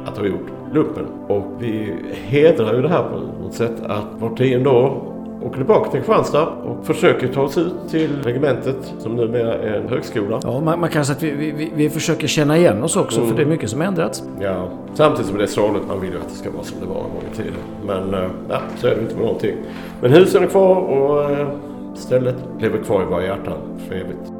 att ha gjort lumpen. Och vi hedrar ju det här på något sätt att var tionde år åker tillbaka till Kristianstad och försöker ta oss ut till regementet som numera är en högskola. Ja, man, man kan säga att vi, vi, vi- försöker känna igen oss också för det är mycket som har ändrats. Ja, samtidigt som det är sorgligt. Man vill ju att det ska vara som det var en gång i tiden. Men eh, ja, så är det inte med någonting. Men husen är kvar och eh, stället lever kvar i våra hjärtan för evigt.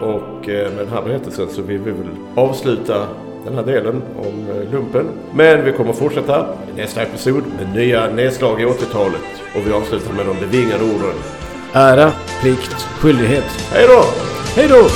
Och eh, med den här berättelsen så vill vi väl avsluta den här delen om eh, lumpen. Men vi kommer fortsätta i nästa episod med nya nedslag i 80-talet. Och vi avslutar med de bevingade orden. Ära, plikt, skyldighet. Hej då! Hej då!